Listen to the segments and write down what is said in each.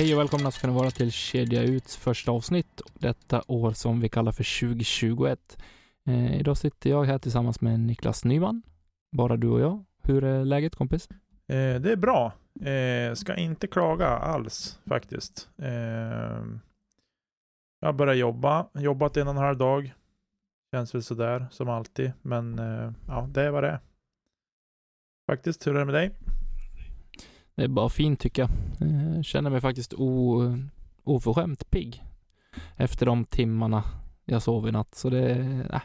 Hej och välkomna ska ni vara till Kedja Uts första avsnitt detta år som vi kallar för 2021. Eh, idag sitter jag här tillsammans med Niklas Nyman. Bara du och jag. Hur är läget kompis? Eh, det är bra. Eh, ska inte klaga alls faktiskt. Eh, jag börjar jobba. Jobbat en och en halv dag. Känns väl sådär som alltid. Men eh, ja, det är vad det är. Faktiskt, hur är det med dig? Det är bara fint tycker jag. Eh, känner mig faktiskt o, oförskämt pigg efter de timmarna jag sov i natt. Så det, äh,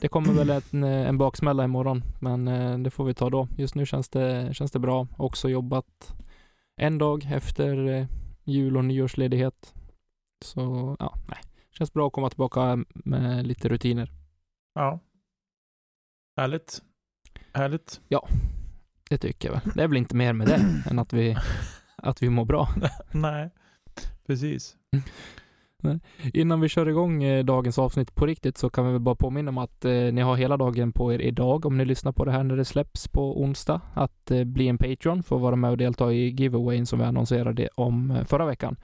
det kommer väl en, en baksmälla imorgon, men eh, det får vi ta då. Just nu känns det, känns det bra. Också jobbat en dag efter eh, jul och nyårsledighet. Så ja, nej. Känns bra att komma tillbaka med lite rutiner. Ja. Härligt. Härligt. Ja, det tycker jag väl. Det är väl inte mer med det än att vi, att vi mår bra. Nej, precis. Innan vi kör igång eh, dagens avsnitt på riktigt så kan vi väl bara påminna om att eh, ni har hela dagen på er idag om ni lyssnar på det här när det släpps på onsdag att eh, bli en Patreon för att vara med och delta i giveawayn som vi annonserade om förra veckan.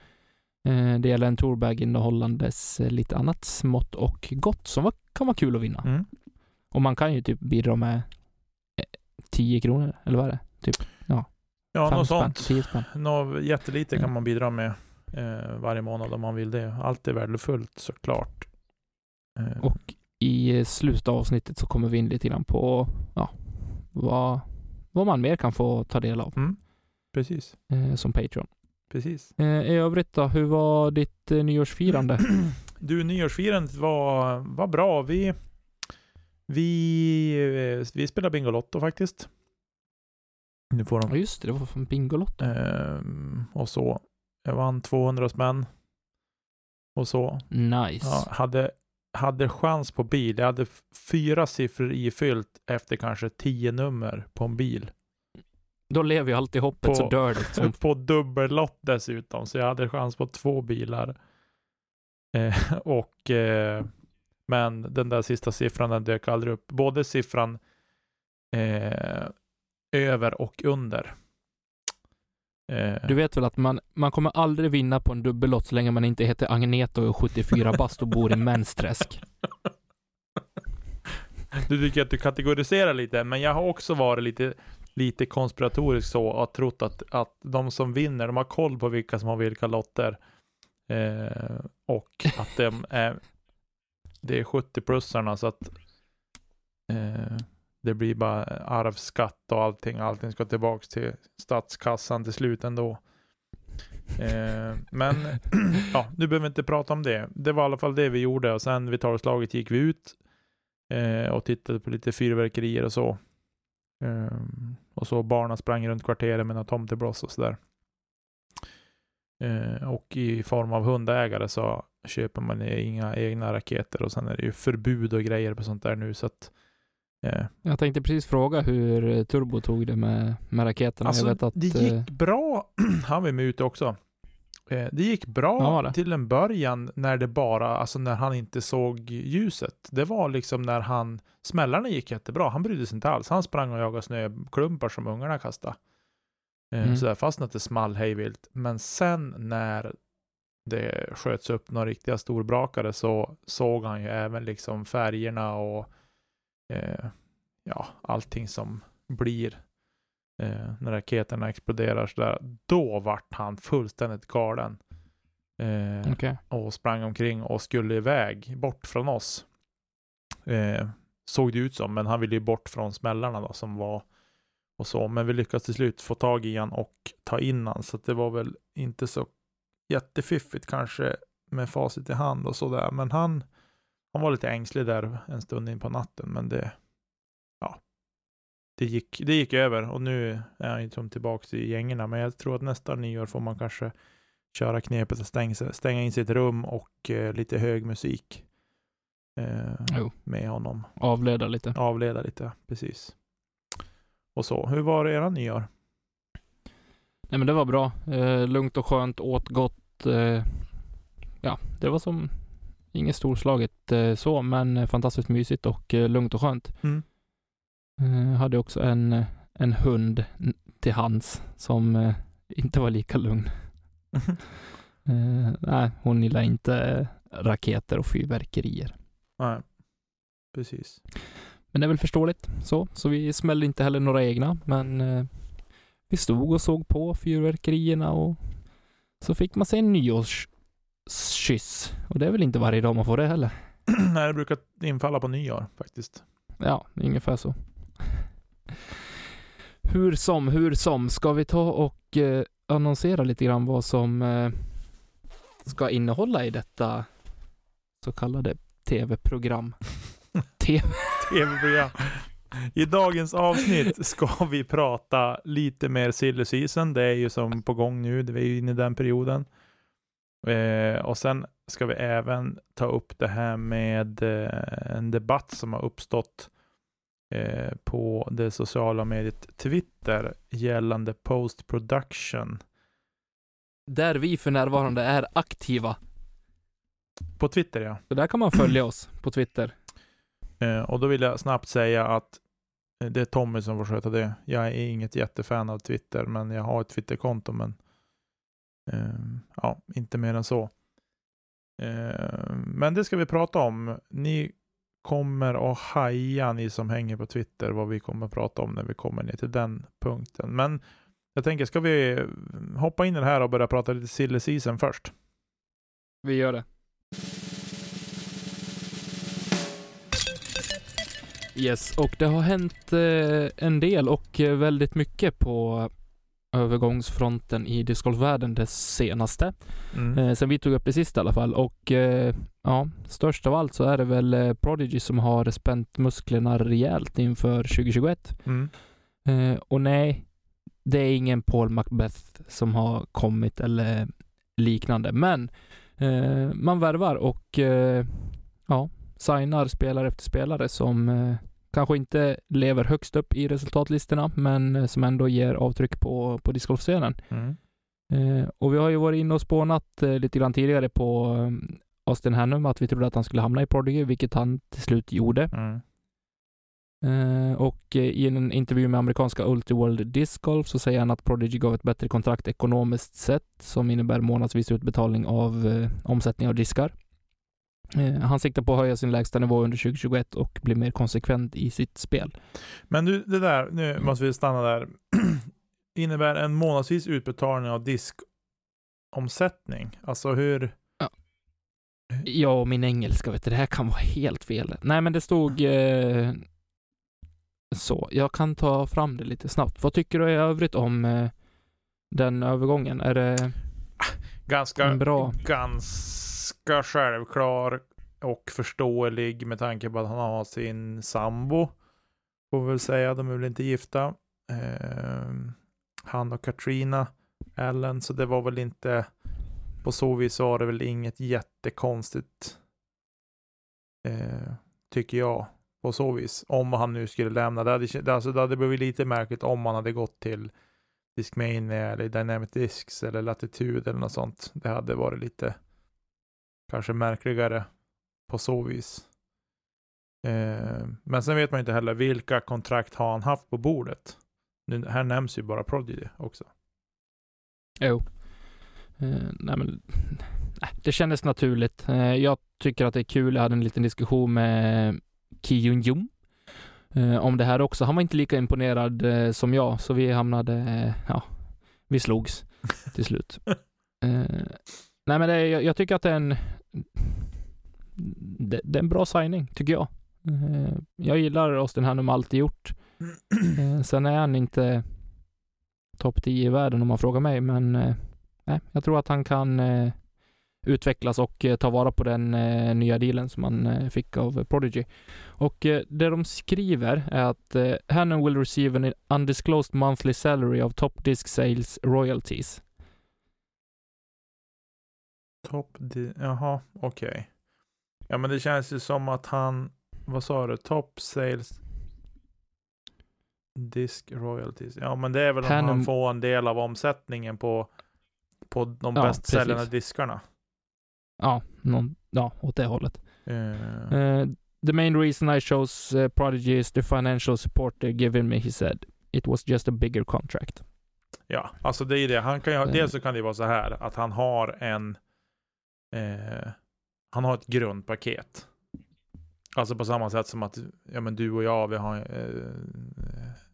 Det gäller en tourbag innehållandes eh, lite annat smått och gott som kan vara kul att vinna. Mm. Och man kan ju typ bidra med 10 kronor, eller vad är det? Typ Ja, fem något spänn, sånt. 10 spänn. Något jättelite Ja. kan man bidra med eh, varje månad om man vill det. Allt är värdefullt såklart. Eh, Och i eh, slutet av avsnittet så kommer vi in lite grann på ja, vad, vad man mer kan få ta del av mm, precis, eh, som Patreon. precis. Eh, I övrigt då, hur var ditt eh, nyårsfirande? Du, nyårsfirandet var, var bra. Vi, vi, eh, vi spelade Bingolotto faktiskt. Nu får Ja de. just det, det var från Bingolotto. Ehm, och så. Jag vann 200 spänn. Och så. Nice. Ja, hade, hade chans på bil. Jag hade fyra siffror ifyllt efter kanske tio nummer på en bil. Då lever ju alltid hoppet På- så dör det. Som, på dubbellott dessutom, så jag hade chans på två bilar. Eh, och, eh, men den där sista siffran den dök aldrig upp. Både siffran eh, över och under. Eh, du vet väl att man, man kommer aldrig vinna på en dubbellott så länge man inte heter Agneta och är 74 bast och bor i Mensträsk. Du tycker att du kategoriserar lite, men jag har också varit lite, lite konspiratorisk så och trott att, att de som vinner, de har koll på vilka som har vilka lotter. Eh, och att de är, det är 70-plussarna så att eh, det blir bara arvsskatt och allting. Allting ska tillbaks till statskassan till slut ändå. Eh, men ja, nu behöver vi inte prata om det. Det var i alla fall det vi gjorde och sen vid tolvslaget gick vi ut eh, och tittade på lite fyrverkerier och så. Eh, och så barnen sprang runt kvarteret med några tomtebloss och sådär. Eh, och i form av hundägare så köper man inga egna raketer och sen är det ju förbud och grejer på sånt där nu så att eh, Jag tänkte precis fråga hur Turbo tog det med, med raketerna. Alltså, jag vet att, det gick eh, bra. Han var med ute också. Eh, det gick bra det. till en början när det bara, alltså när han inte såg ljuset. Det var liksom när han, smällarna gick jättebra. Han brydde sig inte alls. Han sprang och jagade snöklumpar som ungarna kastade. Eh, Mm. Sådär, fast att det small hejvilt. Men sen när det sköts upp några riktiga storbrakare så såg han ju även liksom färgerna och eh, ja, allting som blir eh, när raketerna exploderar sådär. Då vart han fullständigt galen. Eh, okej. och sprang omkring och skulle iväg bort från oss. Eh, såg det ut som, men han ville ju bort från smällarna då som var och så. Men vi lyckades till slut få tag i han och ta in han så det var väl inte så jättefiffigt kanske med facit i hand och sådär. Men han, han var lite ängslig där en stund in på natten, men det, ja, det gick, det gick över och nu är han ju som tillbaka i gängorna. Men jag tror att nästa nyår får man kanske köra knepet att stänga, stänga in sitt rum och eh, lite hög musik eh, med honom. Avleda lite. Avleda lite, precis. Och så. Hur var det era nyår? Nej men det var bra. Eh, lugnt och skönt, åt gott. Eh, ja, det var som inget storslaget eh, så, men eh, fantastiskt mysigt och eh, lugnt och skönt. Mm. Eh, hade också en, en hund till hands som inte var lika lugn. Nej, hon gillar inte raketer och fyrverkerier. Nej, precis. Men det är väl förståeligt så, så vi smällde inte heller några egna, men vi stod och såg på fyrverkerierna och så fick man sig en nyårskyss. Och det är väl inte varje dag man får det heller. Nej, det brukar infalla på nyår faktiskt. Ja, ungefär så. Hur som, hur som, ska vi ta och eh, annonsera lite grann vad som eh, ska innehålla i detta så kallade tv-program? TV. I dagens avsnitt ska vi prata lite mer silly season. Det är ju som på gång nu, vi är ju inne i den perioden. Eh, och sen ska vi även ta upp det här med eh, en debatt som har uppstått eh, på det sociala mediet Twitter gällande post production. Där vi för närvarande är aktiva. På Twitter ja. Så där kan man följa oss på Twitter. Eh, och då vill jag snabbt säga att Eh, det är Tommy som får sköta det. Jag är inget jättefan av Twitter, men jag har ett Twitterkonto, men eh, ja, inte mer än så. Eh, men det ska vi prata om. Ni kommer att haja, ni som hänger på Twitter, vad vi kommer att prata om när vi kommer ner till den punkten. Men jag tänker, ska vi hoppa in i det här och börja prata lite silly season först? Vi gör det. Yes, och det har hänt eh, en del och eh, väldigt mycket på övergångsfronten i discgolfvärlden det senaste. Mm. Eh, sen vi tog upp det sist i alla fall. Och eh, ja, störst av allt så är det väl Prodigy som har spänt musklerna rejält inför 2021. Mm. Och nej, det är ingen Paul Macbeth som har kommit eller liknande. Men man värvar och ja, signar spelare efter spelare som eh, kanske inte lever högst upp i resultatlistorna, men eh, som ändå ger avtryck på, på discgolfscenen. Mm. Eh, och vi har ju varit inne och spånat eh, lite grann tidigare på eh, Austin Hannum, att vi trodde att han skulle hamna i Prodigy, vilket han till slut gjorde. Mm. Eh, och eh, i en intervju med amerikanska Ultiworld Disc Golf så säger han att Prodigy gav ett bättre kontrakt ekonomiskt sett som innebär månadsvis utbetalning av eh, omsättning av diskar. Eh, han siktar på att höja sin lägsta nivå under 2021 och bli mer konsekvent i sitt spel. Men du, det där, nu Mm. måste vi stanna där. Innebär en månadsvis utbetalning av diskomsättning? Alltså hur? Ja, och min engelska vet du, det här kan vara helt fel. Nej, men det stod eh, så. Jag kan ta fram det lite snabbt. Vad tycker du i övrigt om eh, den övergången? Är det Ganska, En bra. ganska självklar och förståelig med tanke på att han har sin sambo. Får vi väl säga, de är väl inte gifta. Eh, han och Katrina Allen, så det var väl inte på så vis var det väl inget jättekonstigt eh, tycker jag på så vis. Om han nu skulle lämna. Det hade, det, alltså, det hade blivit lite märkligt om han hade gått till Discmania eller Dynamic Discs eller Latitude eller något sånt. Det hade varit lite kanske märkligare på så vis. Eh, men sen vet man inte heller vilka kontrakt har han haft på bordet. Nu, här nämns ju bara Prodigy också. Jo. Eh, nej men, nej, det kändes naturligt. Eh, jag tycker att det är kul. Jag hade en liten diskussion med Ki Yun Jung eh, om det här också. Han var inte lika imponerad eh, som jag, så vi hamnade, eh, ja, vi slogs till slut. Nej men det, jag, jag tycker att det är en, det, det är en bra signing, tycker jag. Eh, jag gillar Austin Hannum alltid gjort. Eh, sen är han inte topp 10 i världen om man frågar mig, men eh, nej, jag tror att han kan utvecklas och ta vara på den nya dealen som man eh, fick av Prodigy. Och det de skriver är att Hannon will receive an undisclosed monthly salary of top disc sales royalties. Top di- Jaha, okej. Ja men det känns ju som att han, vad sa du, top sales disk royalties. Ja men det är väl om han får en del av omsättningen på, på de Ja, bäst säljande diskarna. Ja, någon, ja åt det hållet. Eh, Uh, the main reason I chose uh, Prodigy is the financial support they're giving me, he said. It was just a bigger contract. Ja, alltså det är det. Han kan ju Eh. dels så kan det ju vara så här att han har en eh, han har ett grundpaket. Alltså på samma sätt som att ja, men du och jag, vi har eh,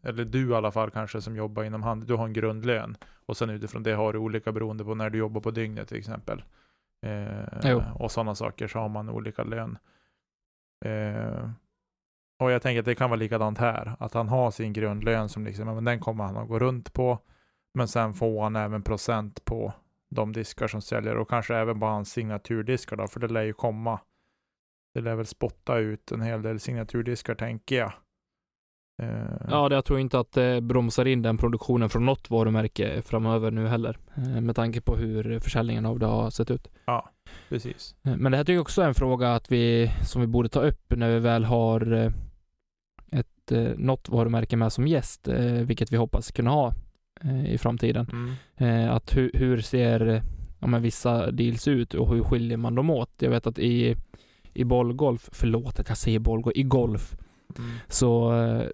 eller du i alla fall kanske som jobbar inom handel, du har en grundlön och sen utifrån det har du olika beroende på när du jobbar på dygnet till exempel. Eh, och sådana saker så har man olika lön. Eh, och jag tänker att det kan vara likadant här, att han har sin grundlön som liksom, ja, men den kommer han att gå runt på. Men sen får han även procent på de diskar som säljer och kanske även på hans signaturdiskar då, för det lär ju komma. Det lär väl spotta ut en hel del signaturdiskar tänker jag. Eh, Ja, det, jag tror inte att det bromsar in den produktionen från något varumärke framöver nu heller. eh, Med tanke på hur försäljningen av det har sett ut. precis. Eh, Men det här tycker jag också är en fråga att vi, som vi borde ta upp när vi väl har eh, ett, eh, något varumärke med som gäst, eh, vilket vi hoppas kunna ha eh, i framtiden. Mm. Eh, att hur, hur ser eh, ja, men vissa deals ut och hur skiljer man dem åt? Jag vet att i, i bollgolf, förlåt att jag säger bollgolf, i golf Mm. så eh,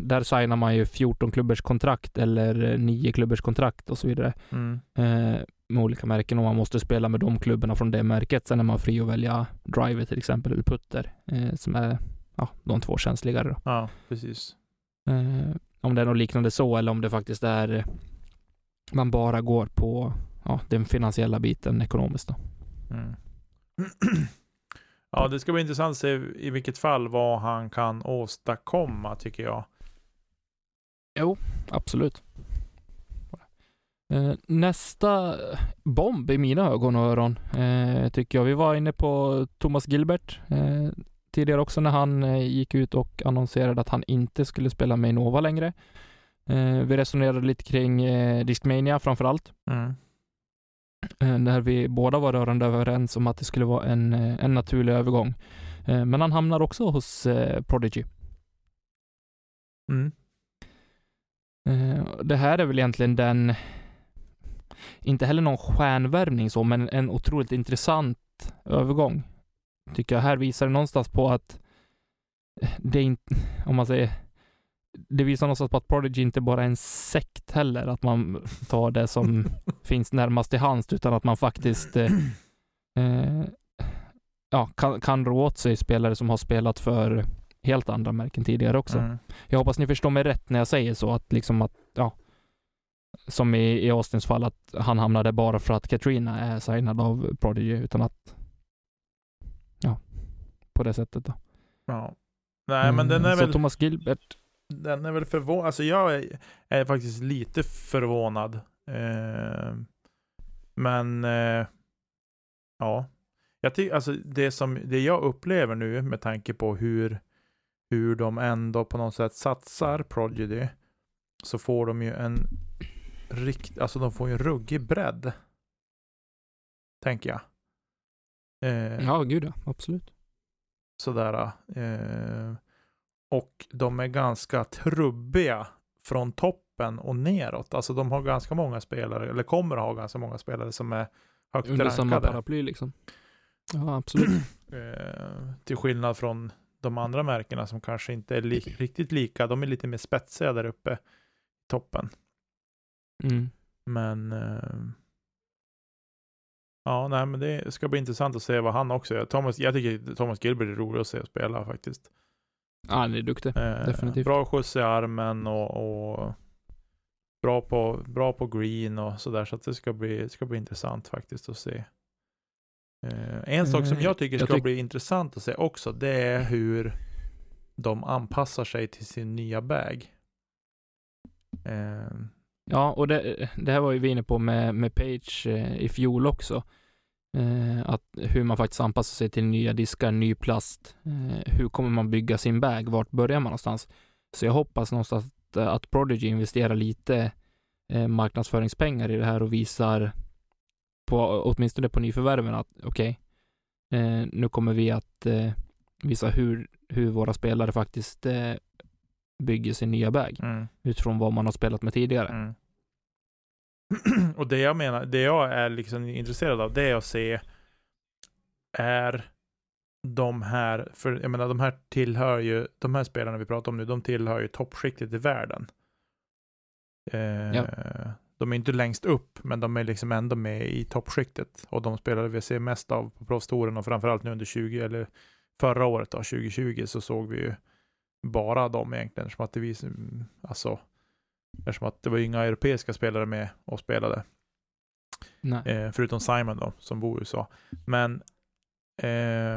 där signar man ju 14 klubbers kontrakt eller 9 klubbers kontrakt och så vidare Mm. eh, med olika märken och man måste spela med de klubbarna från det märket. Sen är man fri att välja driver till exempel eller putter eh, som är ja, de två känsligare då. Ja, precis. Eh, om det är något liknande så eller om det faktiskt är eh, man bara går på ja, den finansiella biten ekonomiskt då. Mm. ja, det ska bli intressant att se i vilket fall vad han kan åstadkomma tycker jag. Absolut. Eh, nästa bomb i mina ögon och öron eh, tycker jag. Vi var inne på Thomas Gilbert tidigare också när han eh, gick ut och annonserade att han inte skulle spela med Innova längre. Eh, vi resonerade lite kring eh, Discmania framför allt. Mm. Där vi båda var rörande överens om att det skulle vara en, en naturlig övergång. Men han hamnar också hos Prodigy. Mm. Det här är väl egentligen den, inte heller någon stjärnvärvning så, men en otroligt intressant övergång. Tycker jag. Här visar det någonstans på att det inte, om man säger, det visar någonstans på att Prodigy inte bara är en sekt heller, att man tar det som finns närmast till hands, utan att man faktiskt eh, eh, ja, kan, kan rå åt sig spelare som har spelat för helt andra märken tidigare också. Mm. Jag hoppas ni förstår mig rätt när jag säger så att liksom att, ja, som i, i Austins fall att han hamnade bara för att Katrina är signad av Prodigy utan att, på det sättet då. Ja. Nej, men den Mm, är så väl... Thomas Gilbert, Den är väl förvånad. Alltså jag är, är faktiskt lite förvånad. Eh, men eh, ja. Jag tycker alltså det som det jag upplever nu med tanke på hur hur de ändå på något sätt satsar Prodigy så får de ju en rikt, alltså de får ju en ruggig bredd. Tänker jag. Eh, ja gud ja, absolut. Sådär. Eh, och de är ganska trubbiga från toppen och neråt. Alltså de har ganska många spelare, eller kommer att ha ganska många spelare som är högt Under samma rankade. paraply liksom. Ja, absolut. Eh, till skillnad från de andra märkena som kanske inte är li- riktigt lika. De är lite mer spetsiga där uppe i toppen. Mm. Men eh, ja, nej, men det ska bli intressant att se vad han också gör. Thomas, jag tycker Thomas Gilbert är rolig att se spela faktiskt. Ja, han är duktig. Eh, Definitivt. Bra skjuts i armen och, och bra, på, bra på green och sådär. Så att det ska bli, ska bli intressant faktiskt att se. Eh, en sak som Eh, jag tycker jag ska tyck- bli intressant att se också, det är hur de anpassar sig till sin nya bag. Eh, Ja, och det, det här var ju vi inne på med, med Page eh, i fjol också. Eh, att hur man faktiskt anpassar sig till nya diskar, ny plast. Eh, hur kommer man bygga sin bag? Vart börjar man någonstans? Så jag hoppas någonstans att, att Prodigy investerar lite eh, marknadsföringspengar i det här och visar på, åtminstone på nyförvärven att okej, okay, eh, nu kommer vi att eh, visa hur, hur våra spelare faktiskt eh, bygger sin nya bag Mm. utifrån vad man har spelat med tidigare. Mm. och det jag menar, det jag är liksom intresserad av, det är att se är de här, för jag menar de här tillhör ju, de här spelarna vi pratar om nu, de tillhör ju toppskiktet i världen. Eh, Ja. De är inte längst upp, men de är liksom ändå med i toppskiktet. Och de spelare vi ser mest av på proffstouren och framförallt nu under 20, eller förra året då, 2020, så såg vi ju bara dem egentligen. Som att det, vis, alltså, eftersom att det var inga europeiska spelare med och spelade. Eh, förutom Simon då, som bor i USA. Men eh,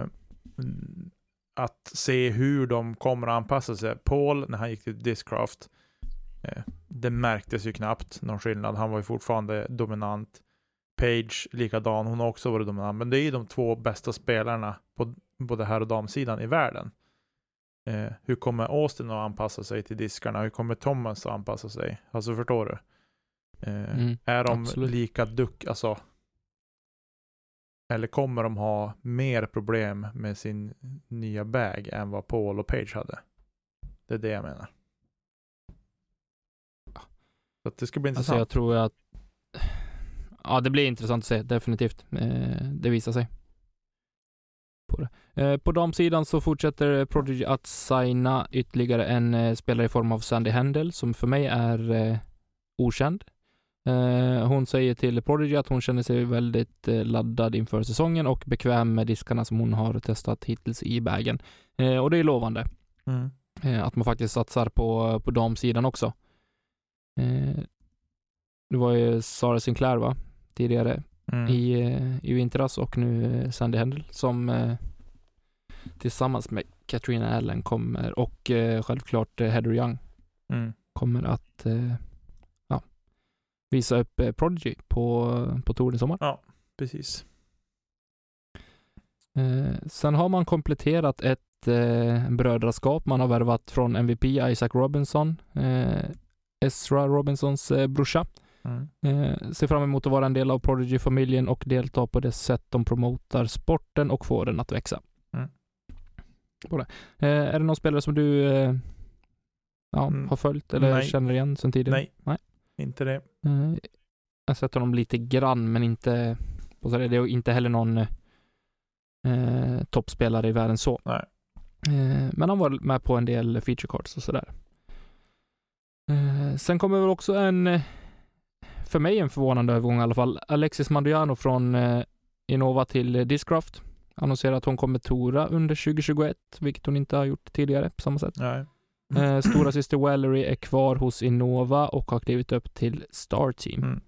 mm, att se hur de kommer att anpassa sig. Paul, när han gick till Discraft, eh, det märktes ju knappt någon skillnad. Han var ju fortfarande dominant. Page, likadan, hon har också varit dominant. Men det är ju de två bästa spelarna på både här och damsidan i världen. Eh, hur kommer Austin att anpassa sig till diskarna? Hur kommer Thomas att anpassa sig? Alltså förstår du? Eh, Mm, är de absolut. lika duck, alltså? Eller kommer de ha mer problem med sin nya bag än vad Paul och Page hade? Det är det jag menar. Så det ska bli Alltså intressant. jag tror att Ja, det blir intressant att se, definitivt. Eh, det visar sig. På, det. Eh, på damsidan så fortsätter Prodigy att signa ytterligare en eh, spelare i form av Sandy Händel, som för mig är eh, okänd. Hon säger till Prodigy att hon känner sig väldigt laddad inför säsongen och bekväm med diskarna som hon har testat hittills i bagen. Och det är lovande. Mm. Att man faktiskt satsar på, på damsidan också. Det var ju Sara Sinclair va? Tidigare Mm. i, eh, i vintras och nu eh, Sandy Händel som eh, tillsammans med Katrina Allen kommer och självklart Heather Young Mm. kommer att ja, visa upp Prodigy på, på touren i sommar. Precis. Eh, sen har man kompletterat ett eh, brödraskap. Man har värvat från MVP Isaac Robinson, eh, Ezra Robinsons eh, brorsa. Mm. Eh, ser fram emot att vara en del av Prodigy-familjen och delta på det sätt de promotar sporten och får den att växa. Mm. På det. Eh, är det någon spelare som du eh, ja, Mm. har följt eller Nej. känner igen sedan tidigare? Nej. Nej. Inte det. Jag har sett honom lite grann, men inte så är det inte heller någon eh, toppspelare i världen så. Nej. Men han var med på en del feature cards och sådär. Sen kommer väl också en, för mig en förvånande övergång i alla fall, Alexis Mandiano från eh, Innova till eh, Discraft. Annonserar att hon kommer tora under 2021, vilket hon inte har gjort tidigare på samma sätt. Nej. Eh, stora syster Valerie är kvar hos Innova och har klivit upp till Star Team. Mm.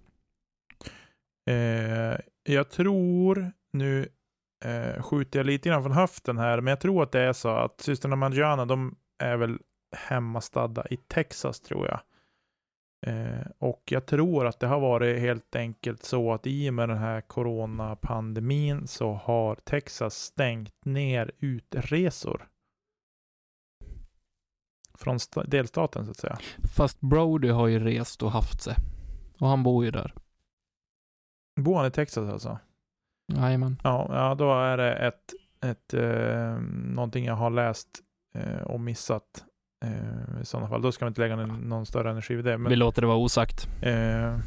Eh, jag tror, nu eh, skjuter jag lite grann från höften här, men jag tror att det är så att systrarna Mangiana, de är väl hemmastadda i Texas tror jag. Eh, och jag tror att det har varit helt enkelt så att i och med den här coronapandemin så har Texas stängt ner utresor. Från sta- delstaten så att säga. Fast Brody har ju rest och haft sig. Och han bor ju där. Bor han i Texas alltså? Jajamän. Ja, ja då är det ett, ett, eh, någonting jag har läst eh, och missat. Eh, I sådana fall. Då ska vi inte lägga någon större energi vid det. Men, Vi låter det vara osagt. eh,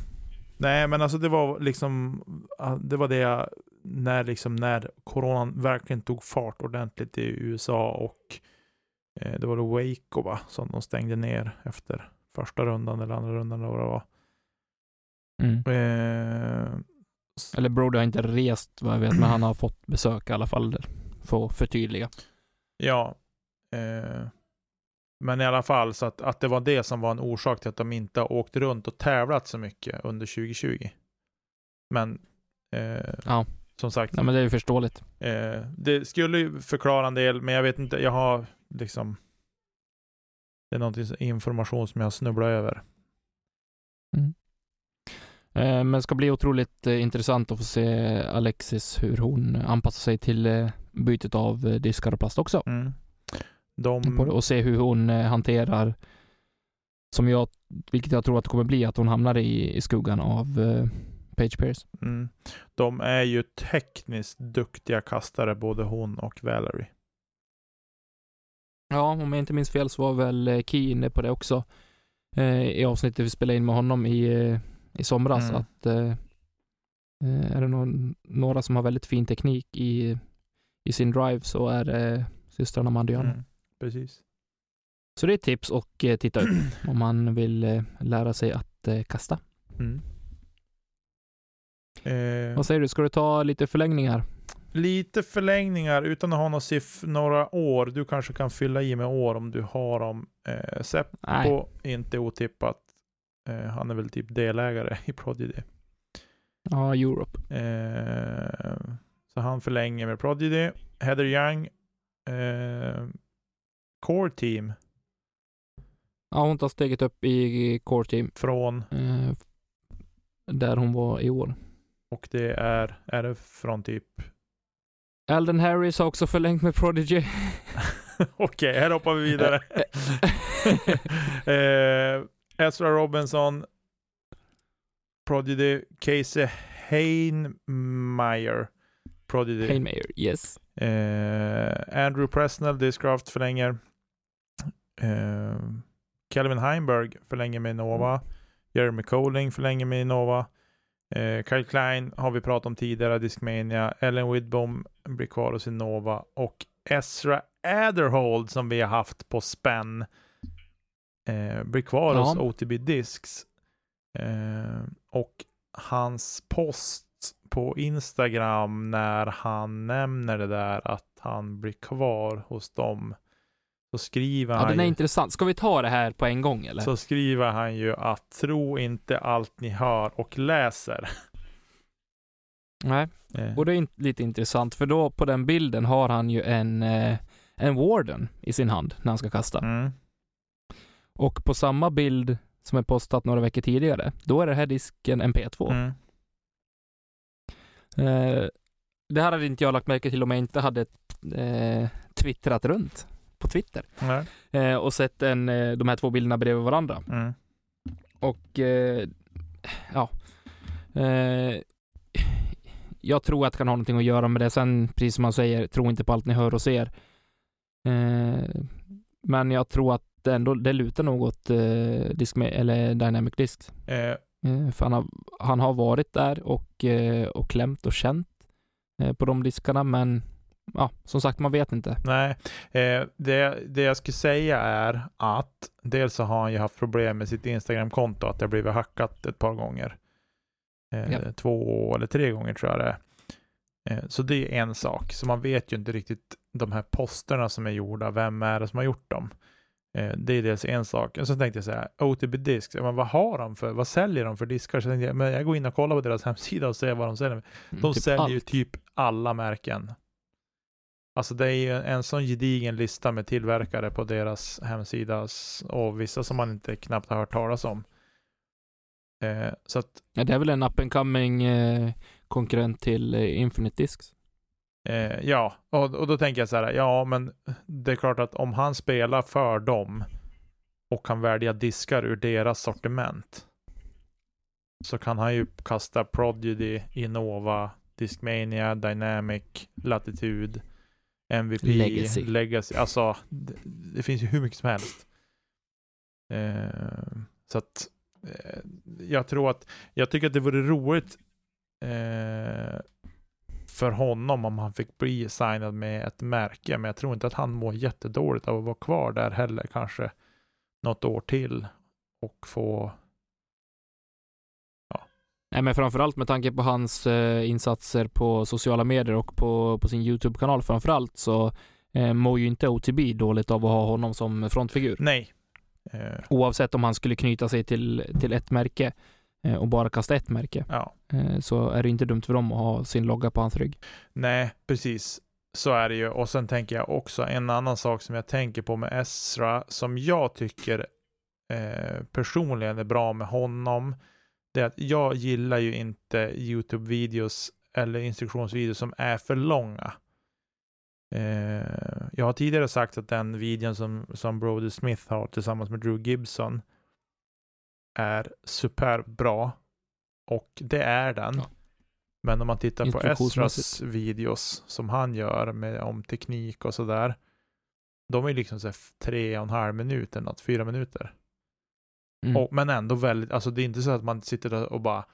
nej, men alltså det var liksom, ah, det var det jag, när liksom, när coronan verkligen tog fart ordentligt i USA och eh, det var då Waco va, som de stängde ner efter första rundan eller andra rundan eller vad det var. Mm. Eh, Eller Brody har inte rest vad jag vet, men han har fått besök i alla fall. För att förtydliga. Ja. Men i alla fall så att, att det var det som var en orsak till att de inte har åkt runt och tävlat så mycket under 2020. Men eh, Ja. som sagt, Nej, men det är ju förståeligt. eh, det skulle ju förklara en del, men jag vet inte, jag har liksom det är någonting, information som jag snubblar över. Eh, men det ska bli otroligt eh, intressant att få se Alexis hur hon anpassar sig till eh, bytet av eh, diskar och plast också. Mm. De, och se hur hon eh, hanterar, som jag, vilket jag tror att det kommer bli, att hon hamnar i, i skuggan av eh, Page Pierce. mm, de är ju tekniskt duktiga kastare, både hon och Valerie. Ja, om jag inte minns fel så var väl eh, Key inne på det också eh, i avsnittet vi spelade in med honom i, eh, i somras. Mm. Att eh, är det någon, några som har väldigt fin teknik i, i sin drive så är det systrarna Mandiano. Mm, precis. Så det är ett tips och eh, titta upp om man vill eh, lära sig att eh, kasta. Mm. Eh, Vad säger du, ska du ta lite förlängningar? lite förlängningar utan att ha några, siff- några år. Du kanske kan fylla i med år om du har dem. Eh, Seppo, inte otippat. Eh, han är väl typ delägare i Prodigy. Ja, Europe. Eh, så han förlänger med Prodigy. Heather Young. Eh, core team Ja, hon tar steget upp i core team från, eh, där hon var i år. och det är, är det från typ, Alden Harris har också förlängt med Prodigy. okej, här hoppar vi vidare. eh, Ezra Robinson, Prodigy, Casey Heinemeyer, Prodigy. Haymayer, yes. Eh, Andrew Presnell, Discraft förlänger. Eh, Kelvin Heimberg förlänger med Innova. Jeremy Colling förlänger med Innova. Eh, Kyle Klein har vi pratat om tidigare, Discmania. Ellen Widbom blir kvar hos Innova. Och Ezra Adderhold som vi har haft på spänn eh, blir kvar Ja. hos OTB Discs. Eh, och hans post på Instagram när han nämner det där att han blir kvar hos dem. Så skriver Ja, han den är ju, intressant. Ska vi ta det här på en gång eller? så skriver han ju att tro inte allt ni hör och läser. Nej, Eh, och det är lite intressant för då på den bilden har han ju en, eh, en Warden i sin hand när han ska kasta. mm, Och på samma bild som är postat några veckor tidigare, då är det här disken en P2. mm, Eh, det här hade inte jag lagt märke till om jag inte hade eh, twittrat runt på Twitter eh, och sett en, eh, de här två bilderna bredvid varandra. mm, Och eh, ja, eh, jag tror att det kan ha någonting att göra med det. Sen, precis som man säger, tro inte på allt ni hör och ser. Men jag tror att det ändå det lutar något eh, disk med, eller Dynamic Discs. för han har, han har varit där och, och klämt och känt på de diskarna, men ja, som sagt, man vet inte. nej. Eh, det, det jag skulle säga är att dels så har han ju haft problem med sitt Instagram-konto, att det har blivit hackat ett par gånger. Eh, Ja. Två eller tre gånger tror jag det är. Eh, Så det är en sak. Så man vet ju inte riktigt de här posterna som är gjorda, vem är det som har gjort dem? Eh, Det är dels en sak. Och så tänkte jag så här, OTB Discs, men vad har de för, vad säljer de för diskar? Så tänkte jag, men jag går in och kollar på deras hemsida och ser vad de säljer. Mm, De typ säljer ju typ alla märken. Alltså det är ju en sån gedigen lista med tillverkare på deras hemsida och vissa som man inte knappt har hört talas om. Eh, så att Ja, det är väl en up and coming eh, konkurrent till eh, Infinite Discs. Eh, ja, och, och då tänker jag så här, ja men det är klart att om han spelar för dem och kan välja diskar ur deras sortiment så kan han ju kasta Prodigy, Innova, Discmania, Dynamic, Latitude, MVP, Legacy. Legacy. Alltså, det, det finns ju hur mycket som helst. Eh, så att eh, jag tror att, jag tycker att det vore roligt eh, för honom om han fick bli signad med ett märke, men jag tror inte att han mår jättedåligt av att vara kvar där heller, kanske något år till och få Nej, men framförallt med tanke på hans eh, insatser på sociala medier och på, på sin YouTube-kanal framförallt så eh, mår ju inte OTB dåligt av att ha honom som frontfigur. nej. Eh, Oavsett om han skulle knyta sig till, till ett märke eh, och bara kasta ett märke ja, eh, så är det inte dumt för dem att ha sin logga på hans rygg. nej, precis. Så är det ju. Och sen tänker jag också en annan sak som jag tänker på med Ezra, som jag tycker eh, personligen är bra med honom. Det är att jag gillar ju inte YouTube-videos eller instruktionsvideos som är för långa. Eh, jag har tidigare sagt att den videon som, som Brody Smith har tillsammans med Drew Gibson är superbra. Och det är den. Ja. Men om man tittar på Esras videos som han gör med, om teknik och sådär. De är liksom så här tre och en halv minut eller något, fyra minuter. Mm. Och, men ändå väldigt, alltså det är inte så att man sitter där och bara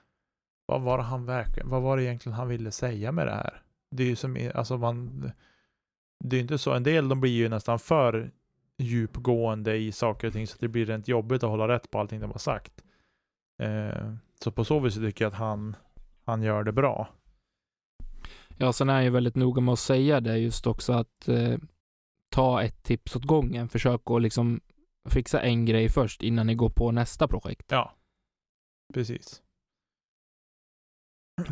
vad var det han verkligen, vad var det egentligen han ville säga med det här? Det är ju som, alltså man, det är inte så, en del de blir ju nästan för djupgående i saker och ting så att det blir rent jobbigt att hålla rätt på allting de har sagt. Eh, så på så vis tycker jag att han, han gör det bra. Ja, sen är jag ju väldigt noga med att säga det just också att eh, ta ett tips åt gången. Försök att liksom fixa en grej först innan ni går på nästa projekt. Ja, precis.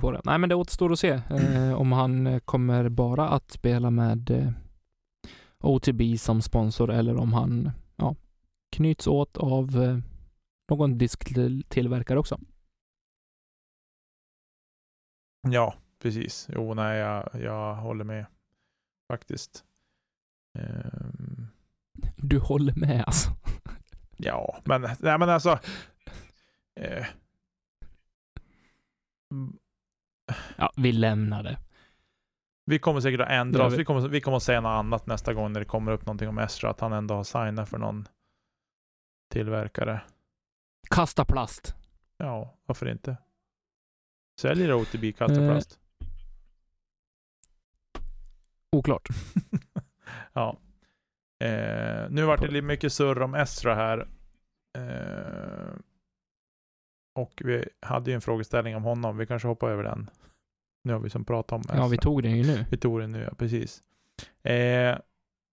På det. Nej, men det återstår att se eh, om han eh, kommer bara att spela med eh, OTB som sponsor eller om han ja, knyts åt av eh, någon disktillverkare också. Ja, precis. Jo, nej, jag, jag håller med faktiskt. Ehm, Du håller med alltså? Ja, men, nej, men alltså. Eh, Ja, vi lämnar det. vi kommer säkert att ändra oss. vi- kommer, vi kommer att säga något annat nästa gång när det kommer upp någonting om Estra. Att han ändå har signat för någon tillverkare. Kasta plast. Ja, varför inte? Säljer OTB kastaplast? Oklart. ja. Eh, nu vart det lite mycket surr om Estra här. Eh, och vi hade ju en frågeställning om honom. Vi kanske hoppar över den. Nu har vi som pratat om Estra. Ja, vi tog den ju nu. Vi tog den nu, ja, precis. Eh,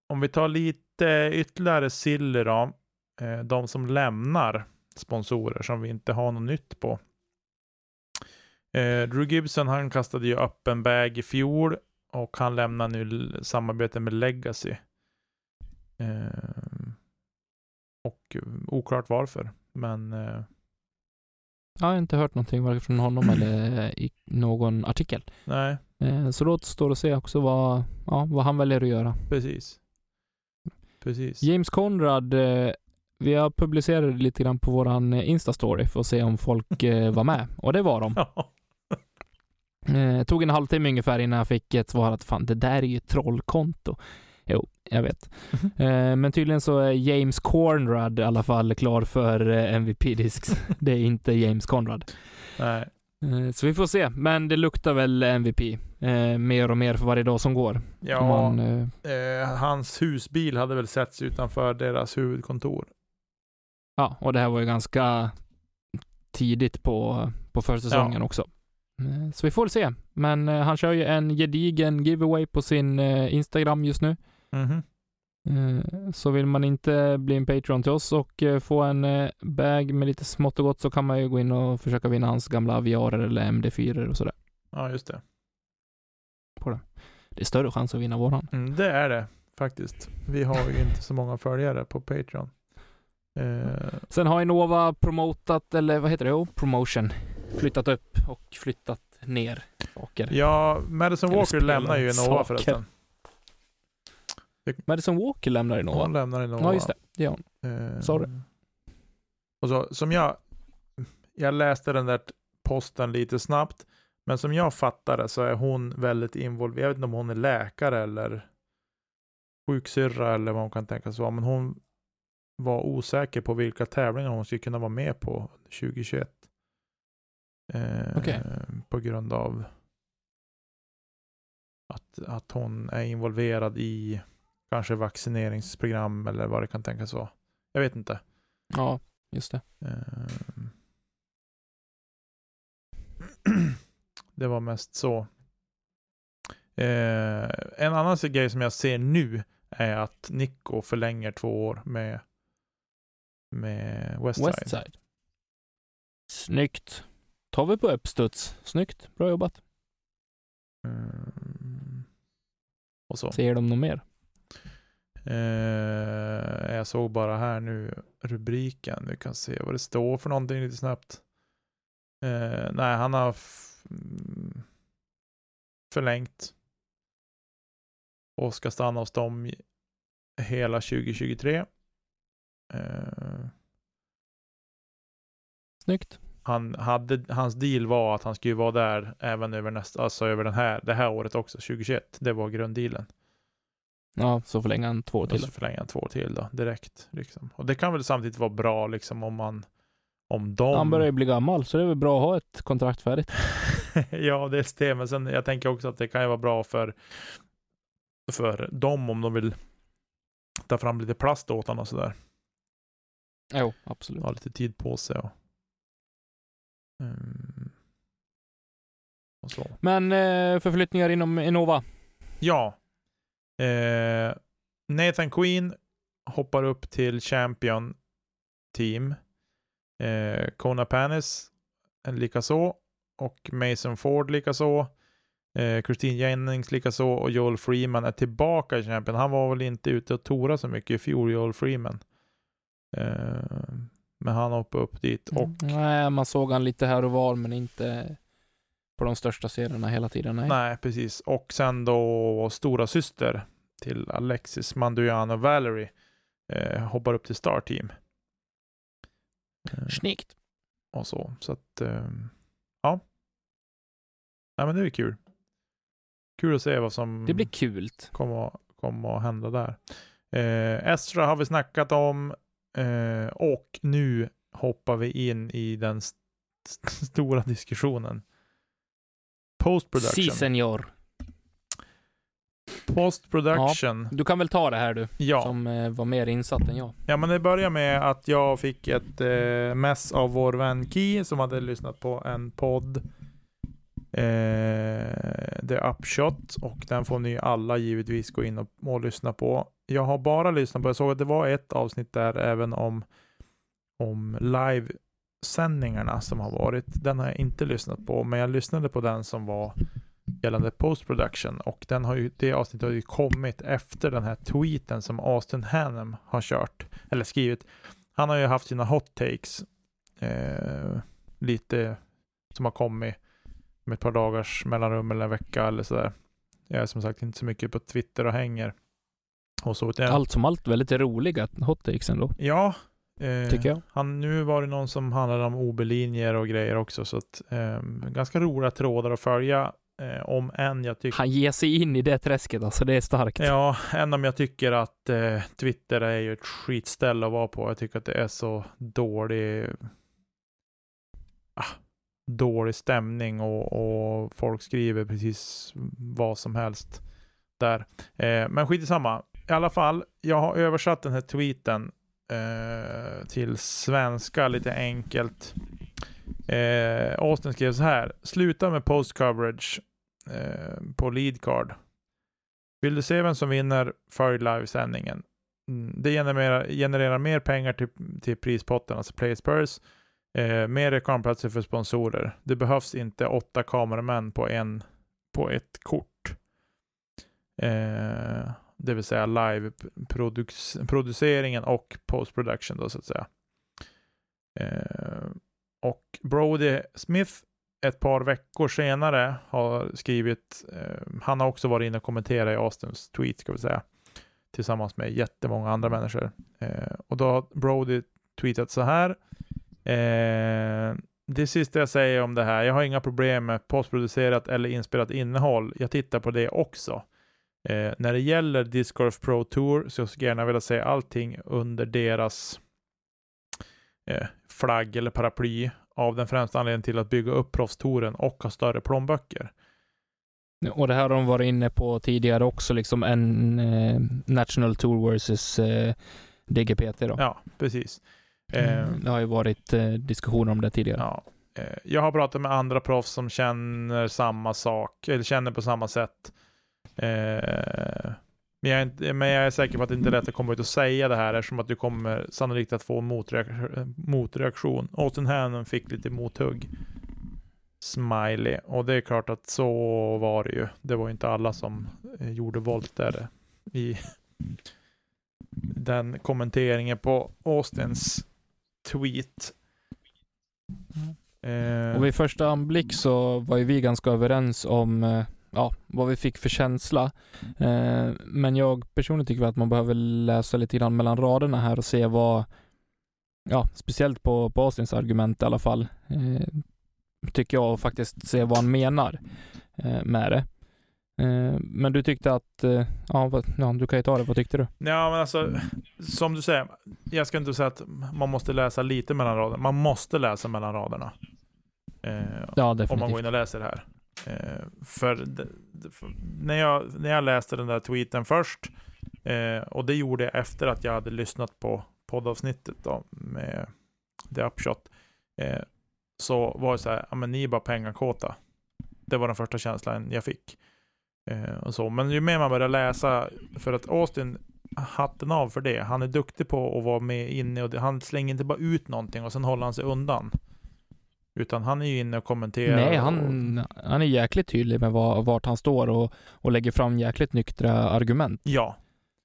om vi tar lite ytterligare silly då. Eh, de som lämnar sponsorer som vi inte har något nytt på. Eh, Drew Gibson, han kastade ju öppen bag i fjol och han lämnar nu samarbete med Legacy. Eh, och oklart varför, men eh, Jag har inte hört någonting varken från honom eller i någon artikel. nej, Eh, Så då återstår att se också vad, ja, vad han väljer att göra. precis. Precis. James Conrad, eh, vi har publicerat lite grann på våran eh, Insta-story för att se om folk var med. Och det var de. Ja. Tog en halvtimme ungefär innan jag fick ett svar att fan, det där är ju ett trollkonto. Jo, jag vet. Eh, men tydligen så är James Conrad i alla fall klar för eh, MVP-disks. det är inte James Conrad. nej. Eh, så vi får se. Men det luktar väl MVP eh, mer och mer för varje dag som går. Ja, Man, eh, eh, hans husbil hade väl setts utanför deras huvudkontor. ja, och det här var ju ganska tidigt på, på försäsongen också. Eh, Så vi får se. Men han kör ju en gedigen giveaway på sin Instagram just nu. Mhm. Eh, Så vill man inte bli en Patreon till oss och eh, få en eh, bag med lite smått och gott så kan man ju gå in och försöka vinna hans gamla Aviarer eller MD4 och sådär. Ja, just det. Det är större chans att vinna våran. Mm, det är det faktiskt. Vi har ju inte så många följare på Patreon. Eh, Sen har Innova promotat, eller vad heter det? Jo, promotion. Flyttat upp och flyttat ner saker. ja, Madison Walker lämnar ju Innova saker. förresten. Madison Walker lämnar Innova. Hon lämnar Innova. Ja, just det. Det gör hon. Eh, Sorry. Och så, som jag, jag läste den där posten lite snabbt, men som jag fattar det så är hon väldigt involverad. Jag vet inte om hon är läkare eller sjuksyrra eller vad hon kan tänkas vara, men hon var osäker på vilka tävlingar hon skulle kunna vara med på 2021. Eh, Okej. På grund av att, att hon är involverad i kanske vaccineringsprogram eller vad det kan tänkas vara. Jag vet inte. Ja, just det. Ehm. Det var mest så. Eh, en annan grej som jag ser nu är att Nico förlänger två år med, med Westside. Westside. Snyggt. Tar vi på uppstuds. Snyggt. Bra jobbat. Mm. Och så. Ser de något mer? Eh, jag såg bara här nu rubriken. Vi kan se vad det står för någonting lite snabbt. Eh, nej, han har mm, förlängt och ska stanna hos dem hela 2023. Eh, Snyggt. han hade, hans deal var att han skulle vara där även över nästa, alltså över den här, det här året också, 2021. Det var grunddealen. Ja, så förlänger han två år till. så förlänger han två år till då, direkt. Liksom. Och det kan väl samtidigt vara bra liksom om man, om de... Han börjar ju bli gammal, så det är väl bra att ha ett kontrakt färdigt. ja, det är det. Men sen, jag tänker också att det kan ju vara bra för, för dem om de vill ta fram lite plast åt honom och sådär. Jo, absolut. Ha lite tid på sig och, mm, och så. Men eh, förflyttningar inom Innova. Ja. Eh, Nathan Queen hoppar upp till Champion Team. Eh, Kona Panis likaså. Och Mason Ford likaså. Eh, Christine Jennings likaså. Och Joel Freeman är tillbaka i Champion. Han var väl inte ute och tora så mycket i fjol, Joel Freeman. Eh, men han hoppade upp dit. Och Nej, man såg han lite här och var, men inte på de största serierna hela tiden. Nej. Nej, precis. Och sen då stora syster till Alexis Manduiano Valerie eh, hoppar upp till Star Team. Eh, Snyggt. och så. Så att, eh, ja. Nej, men det är kul. Kul att se vad som Det blir kul. kommer, kommer att hända där. Eh, Estra har vi snackat om eh, och nu hoppar vi in i den st- st- stora diskussionen. Post Si, production. senior. Post production. Du kan väl ta det här du, Ja. som eh, var mer insatt än jag. ja, men det börjar med att jag fick ett eh, mess av vår vän Key som hade lyssnat på en podd. Eh, The Upshot och den får ni alla givetvis gå in och, och lyssna på. Jag har bara lyssnat på, jag såg att det var ett avsnitt där även om, om livesändningarna som har varit. Den har jag inte lyssnat på, men jag lyssnade på den som var gällande post production och den har ju, det avsnittet har ju kommit efter den här tweeten som Austin Hannum har kört eller skrivit. Han har ju haft sina hot takes eh, lite som har kommit med ett par dagars mellanrum eller en vecka eller sådär. Jag är som sagt inte så mycket på Twitter och hänger. Och så. utan- Allt som allt väldigt roliga hot takes ändå, Ja. Eh, tycker jag. Han, nu var det någon som handlade om OB-linjer och grejer också, så att eh, ganska roliga trådar att följa. Eh, om än jag tycker Han ger sig in i det träsket alltså, det är starkt. Ja, än om jag tycker att eh, Twitter är ju ett skitställe att vara på. Jag tycker att det är så dålig ah, dålig stämning och, och folk skriver precis vad som helst där. Eh, men skit i samma. I alla fall, jag har översatt den här tweeten eh, till svenska lite enkelt. Eh, Austin skrev så här. Sluta med post coverage eh, på lead card. Vill du se vem som vinner, följ livesändningen. Mm, det genererar, genererar mer pengar till, till prispotten, alltså Place Purse. Eh, mer reklamplatser för sponsorer. Det behövs inte åtta kameramän på, en, på ett kort. Eh, det vill säga live-produceringen och post-production då så att säga. Eh, och Brody Smith ett par veckor senare har skrivit, eh, han har också varit inne och kommenterat i Austins tweet ska vi säga, tillsammans med jättemånga andra människor. Eh, och då har Brody tweetat så här. Eh, det sista jag säger om det här, jag har inga problem med postproducerat eller inspelat innehåll. Jag tittar på det också. Eh, när det gäller Disc Golf Pro Tour så skulle jag gärna vilja se allting under deras eh, flagg eller paraply av den främsta anledningen till att bygga upp proffstouren och ha större plånböcker. Och det här har de varit inne på tidigare också, liksom en eh, National Tour versus eh, DGPT då. Ja, precis. Eh, Mm, Det har ju varit eh, diskussioner om det tidigare. ja. eh, jag har pratat med andra proffs som känner samma sak, eller känner på samma sätt. Eh, men, jag är inte, men jag är säker på att det inte är lätt att komma ut och säga det här eftersom att du kommer sannolikt att få en motreak- motreaktion. Austin Hannon fick lite mothugg. Smiley. Och det är klart att så var det ju. Det var ju inte alla som eh, gjorde volt där i den kommenteringen på Austins tweet. Eh, Och vid första anblick så var ju vi ganska överens om eh, ja, vad vi fick för känsla. Eh, men jag personligen tycker att man behöver läsa lite grann mellan raderna här och se vad, ja, speciellt på, på Austins argument i alla fall, eh, tycker jag och faktiskt se vad han menar eh, med det. Eh, men du tyckte att, eh, ja, vad, ja, du kan ju ta det, vad tyckte du? Ja, men alltså, som du säger, jag ska inte säga att man måste läsa lite mellan raderna. Man måste läsa mellan raderna. Eh, Ja, om man definitivt. går in och läser det här. Eh, för, för när, jag, när jag läste den där tweeten först, eh, och det gjorde jag efter att jag hade lyssnat på poddavsnittet då, med The Upshot, eh, så var det så här, ja men ni är bara pengakåta. Det var den första känslan jag fick. Eh, och så. Men ju mer man börjar läsa, för att Austin, hatten av för det. Han är duktig på att vara med inne och det, han slänger inte bara ut någonting och sen håller han sig undan. Utan han är ju inne och kommenterar. Nej, och, han, han är jäkligt tydlig med var, vart han står och, och lägger fram jäkligt nyktra argument Ja,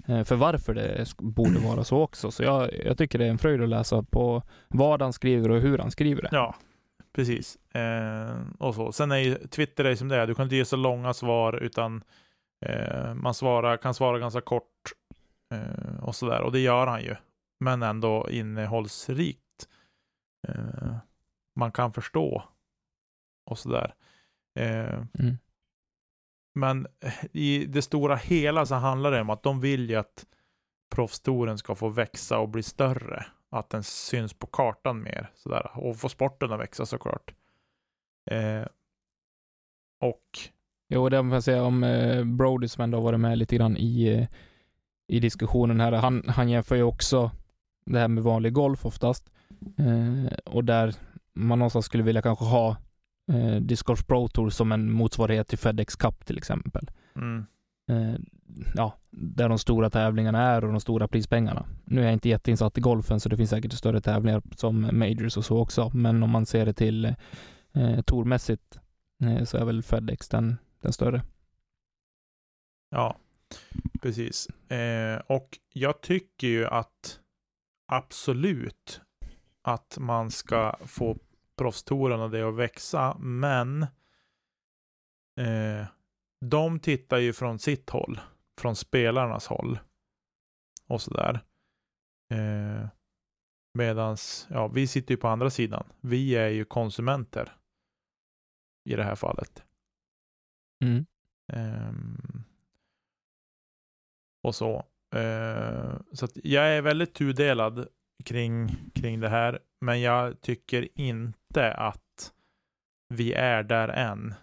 eh, för varför det borde vara så också. Så jag, jag tycker det är en fröjd att läsa på vad han skriver och hur han skriver det. ja. Precis. Eh, och så. Sen är ju Twitter är som det är. Du kan inte ge så långa svar utan eh, man svarar, kan svara ganska kort eh, och sådär. Och det gör han ju. Men ändå innehållsrikt. Man kan förstå och sådär. Eh, Mm. Men i det stora hela så handlar det om att de vill ju att proffstouren ska få växa och bli större. Att den syns på kartan mer. Sådär. Och få sporten att växa såklart. Eh, och Jo, det måste jag säga om eh, Brody som ändå varit med lite grann i, eh, i diskussionen här. Han, han jämför ju också det här med vanlig golf oftast. Eh, och där man någonstans skulle vilja kanske ha eh, Disc Golf Pro Tour som en motsvarighet till FedEx Cup till exempel. mm, Eh, ja, där de stora tävlingarna är och de stora prispengarna. Nu är jag inte jätteinsatt i golfen så det finns säkert större tävlingar som majors och så också. Men om man ser det till eh, tourmässigt eh, så är väl FedEx den, den större. ja, precis. Eh, och jag tycker ju att absolut att man ska få proffstouren och det att växa. Men eh, de tittar ju från sitt håll. Från spelarnas håll. Och sådär. Eh, medans, ja, vi sitter ju på andra sidan. Vi är ju konsumenter. I det här fallet. Mm. Ehm, och så. Eh, så jag är väldigt tudelad kring, kring det här. Men jag tycker inte att vi är där än.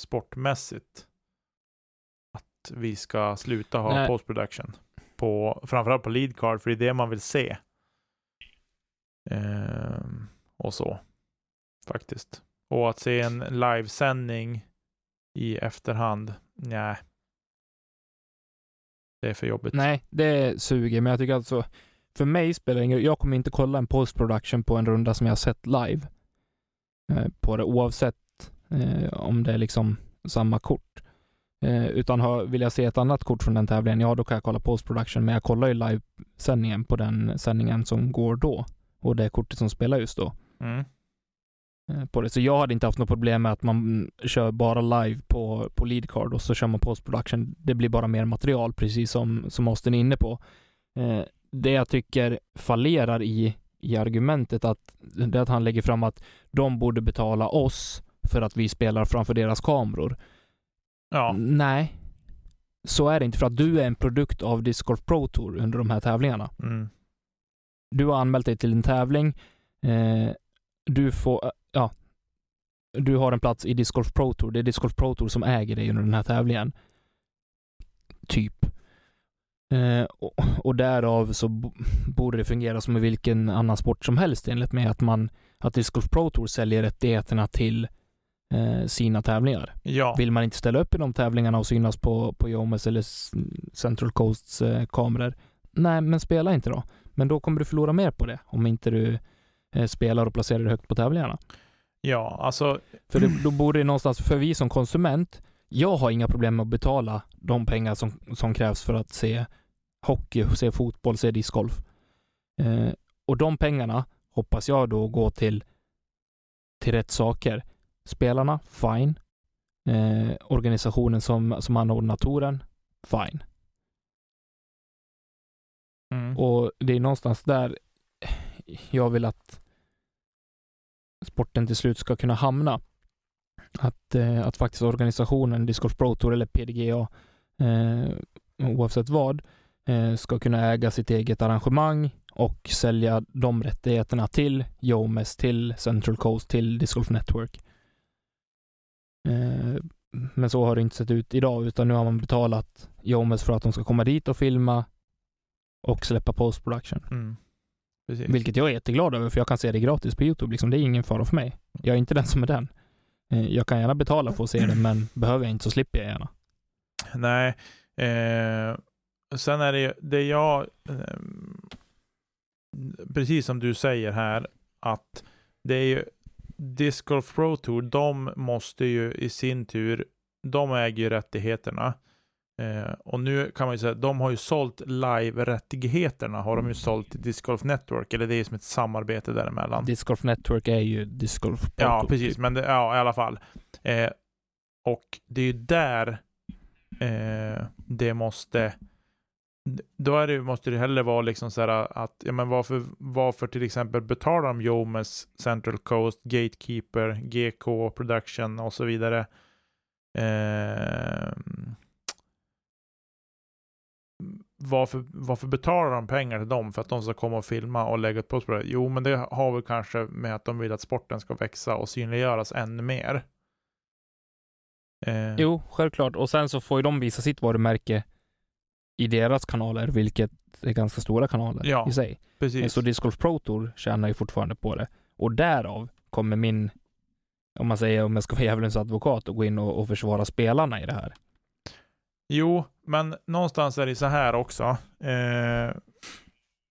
Sportmässigt. Att vi ska sluta ha Nej. post production. På, framförallt på lead card, för det är det man vill se. Ehm, och så. Faktiskt. Och att se en livesändning i efterhand, nej. Det är för jobbigt. Nej, det suger, men jag tycker alltså för mig spelar det ingen. Jag kommer inte kolla en post production på en runda som jag har sett live eh, på det oavsett eh, om det är liksom samma kort. Eh, utan har, vill jag se ett annat kort från den tävlingen, ja då kan jag kolla post production, men jag kollar ju livesändningen på den sändningen som går då och det kortet som spelar just då. Mm. eh, På det. Så jag hade inte haft något problem med att man kör bara live på, på lead card och så kör man post production. Det blir bara mer material, precis som, som Austin är inne på. Eh, det jag tycker fallerar i, i argumentet att, det att han lägger fram att de borde betala oss för att vi spelar framför deras kameror. Ja, Nej, så är det inte för att du är en produkt av Disc Golf Pro Tour under de här tävlingarna. mm. Du har anmält dig till en tävling. Eh, du får, ja, du har en plats i Disc Golf Pro Tour. Det är Disc Golf Pro Tour som äger dig under den här tävlingen. Typ. Eh, och, och därav så bo- borde det fungera som i vilken annan sport som helst enligt mig att man, att Disc Golf Pro Tour säljer rättigheterna till eh, sina tävlingar. ja. Vill man inte ställa upp i de tävlingarna och synas på, på Jomes eller Central Coasts eh, kameror, nej, men spela inte då. Men då kommer du förlora mer på det om inte du eh, spelar och placerar dig högt på tävlingarna. ja, alltså, För det, då borde det någonstans, för vi som konsument, jag har inga problem med att betala de pengar som, som krävs för att se hockey, se fotboll, se discgolf. Eh, och de pengarna hoppas jag då går till till rätt saker. Spelarna, fine. Eh, organisationen som, som anordnar touren, fine. Mm. Och det är någonstans där jag vill att sporten till slut ska kunna hamna. Att, eh, att faktiskt organisationen Disc Golf Pro Tour eller PDGA, eh, oavsett vad, ska kunna äga sitt eget arrangemang och sälja de rättigheterna till Jomes, till Central Coast, till Disc Golf Network. Eh, men så har det inte sett ut idag, utan nu har man betalat Jomes för att de ska komma dit och filma och släppa post production. Mm. Vilket jag är jätteglad över, för jag kan se det gratis på YouTube. Liksom, det är ingen fara för mig. Jag är inte den som är den. Eh, Jag kan gärna betala för att se det, men behöver jag inte så slipper jag gärna. Nej. Eh, sen är det ju, det jag, eh, precis som du säger här, att det är ju Disc Golf Pro Tour, de måste ju i sin tur, de äger ju rättigheterna. Eh, och nu kan man ju säga, de har ju sålt live-rättigheterna, har de ju sålt till Disc Golf Network, eller det är som ett samarbete däremellan. Disc Golf Network är ju Disc Golf Pro Ja, Tour, precis. typ. Men det, ja, i alla fall. Eh, och det är ju där eh, det måste då är det, måste det hellre vara liksom så här att, ja men varför, varför till exempel betalar de Jomes, Central Coast, Gatekeeper, GK Production och så vidare. Eh, varför, varför betalar de pengar till dem för att de ska komma och filma och lägga upp post på det? Jo, men det har väl kanske med att de vill att sporten ska växa och synliggöras ännu mer. Eh, Jo, självklart. Och sen så får ju de visa sitt varumärke i deras kanaler, vilket är ganska stora kanaler Ja, i sig. precis. Så Disc Golf Pro Tour tjänar ju fortfarande på det. Och därav kommer min, om man säger om jag ska vara djävulens advokat och gå in och, och försvara spelarna i det här. Jo, men någonstans är det så här också. Eh,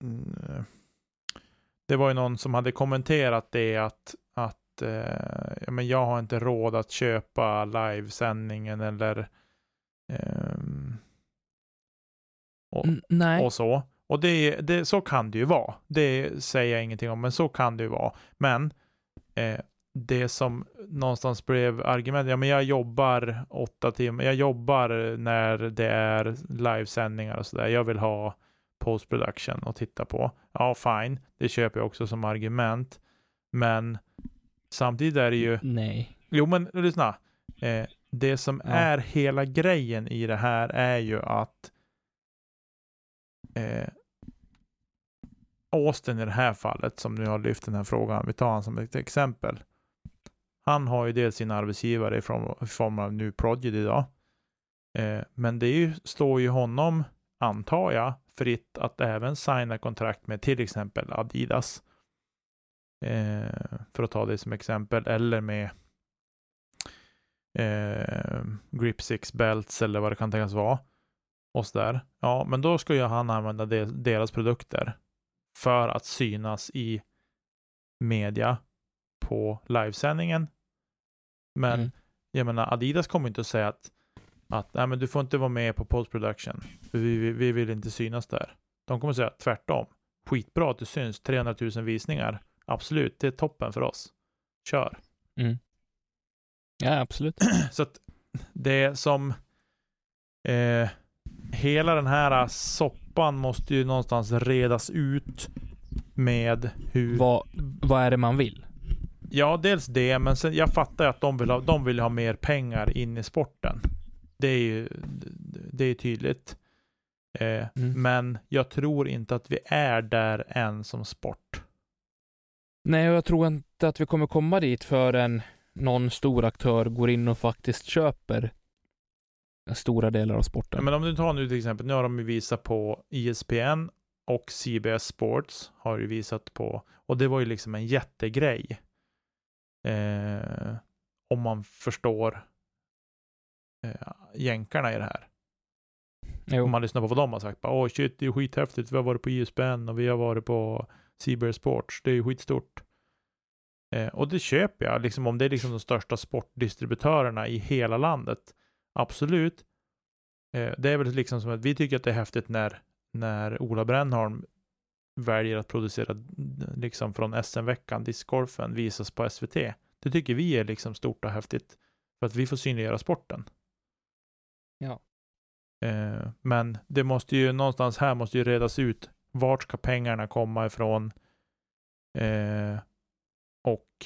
mm, det var ju någon som hade kommenterat det att, att eh, ja, men jag har inte råd att köpa livesändningen eller ehm, och, nej. och så. Och det, det, så kan det ju vara. Det säger jag ingenting om, men så kan det ju vara. Men eh, det som någonstans blev argument, ja men jag jobbar åtta timmar, jag jobbar när det är livesändningar och sådär. Jag vill ha post production att titta på. Ja, fine, det köper jag också som argument. Men samtidigt är det ju, Nej. jo men lyssna. Eh, det som Ja. är hela grejen i det här är ju att eh, Austin i det här fallet, som nu har lyft den här frågan, vi tar han som ett exempel. Han har ju dels sin arbetsgivare i form, i form av New Prodigy idag. Eh, men det ju, står ju honom, antar jag, fritt att även signa kontrakt med till exempel Adidas. Eh, för att ta det som exempel, eller med eh, Grip Six Belts eller vad det kan tänkas vara. Och så där. Ja, men då ska ju han använda de, deras produkter för att synas i media på livesändningen. Men Mm. jag menar, Adidas kommer inte att säga att, att Nej, men du får inte vara med på post production. För vi, vi, vi vill inte synas där. De kommer att säga tvärtom. Skitbra att du syns. 300 000 visningar. Absolut, det är toppen för oss. Kör. Mm. Ja, absolut. Så att det som eh, hela den här soppan måste ju någonstans redas ut med hur vad, vad är det man vill? Ja, dels det, men sen, jag fattar ju att de vill, ha, de vill ha mer pengar in i sporten. Det är ju det är tydligt. Eh, Mm. Men jag tror inte att vi är där än som sport. Nej, och jag tror inte att vi kommer komma dit förrän någon stor aktör går in och faktiskt köper stora delar av sporten. Men om du tar nu till exempel, nu har de ju visat på E ESPN och CBS Sports har ju visat på, och det var ju liksom en jättegrej. Eh, om man förstår eh, jänkarna i det här. jo. Om man lyssnar på vad de har sagt. Bara, Åh shit, det är skithäftigt. Vi har varit på E ISBN och vi har varit på CBS Sports. Det är ju skitstort. Eh, och det köper jag. Liksom, om det är liksom de största sportdistributörerna i hela landet. Absolut. Eh, det är väl liksom som att vi tycker att det är häftigt när, när Ola Brännholm väljer att producera liksom från SM-veckan, discgolfen, visas på SVT. Det tycker vi är liksom stort och häftigt. För att vi får synliggöra sporten. Ja. Eh, men det måste ju någonstans här måste ju redas ut. Vart ska pengarna komma ifrån? Eh, och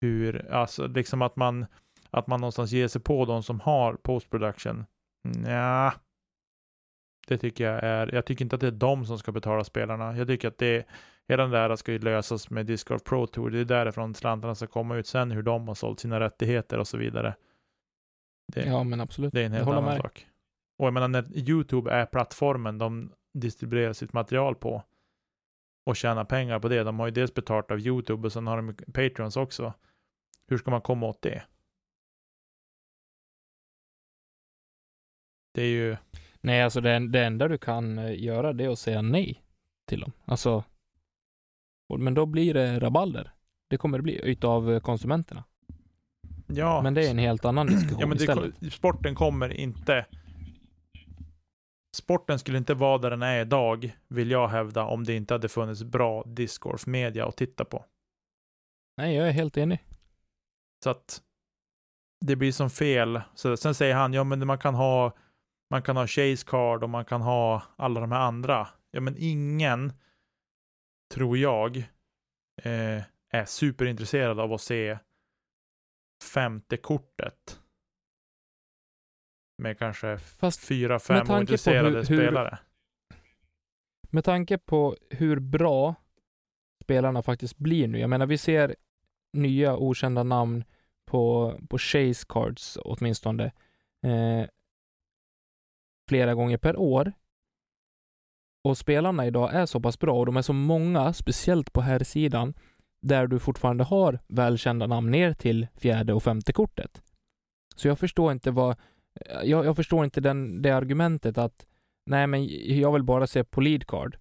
hur, alltså liksom att man, att man någonstans ger sig på de som har post production. Ja, det tycker jag är, jag tycker inte att det är de som ska betala spelarna. Jag tycker att det, hela det där ska ju lösas med Discord Pro Tour. Det är därifrån slantarna ska komma ut sen, hur de har sålt sina rättigheter och så vidare. Det, Ja, men absolut. det är en helt annan med sak. Och jag menar när YouTube är plattformen de distribuerar sitt material på och tjänar pengar på det. De har ju dels betalt av YouTube och sen har de Patreons också. Hur ska man komma åt det? Det är ju, Nej, alltså det, det enda du kan eh, göra det är att säga nej till dem. Alltså, men då blir det rabalder. Det kommer det bli utav eh, konsumenterna. ja. Men det är en helt annan diskussion Ja, men det, istället. sporten kommer inte... Sporten skulle inte vara där den är idag, vill jag hävda, om det inte hade funnits bra discgolf-media att titta på. Nej, jag är helt enig. Så att det blir som fel. Så, sen säger han, ja men man kan ha man kan ha Chase Card och man kan ha alla de här andra. Ja men ingen, tror jag, eh, är superintresserad av att se femte kortet. Med kanske Fast fyra, fem ointresserade hur- hur- spelare. med tanke på hur bra spelarna faktiskt blir nu. Jag menar, vi ser nya okända namn på, på Chase Cards åtminstone eh, flera gånger per år. Och spelarna idag är så pass bra och de är så många, speciellt på här sidan där du fortfarande har välkända namn ner till fjärde och femte kortet. Så jag förstår inte vad, jag, jag förstår inte den, det argumentet att nej men jag vill bara se på lead card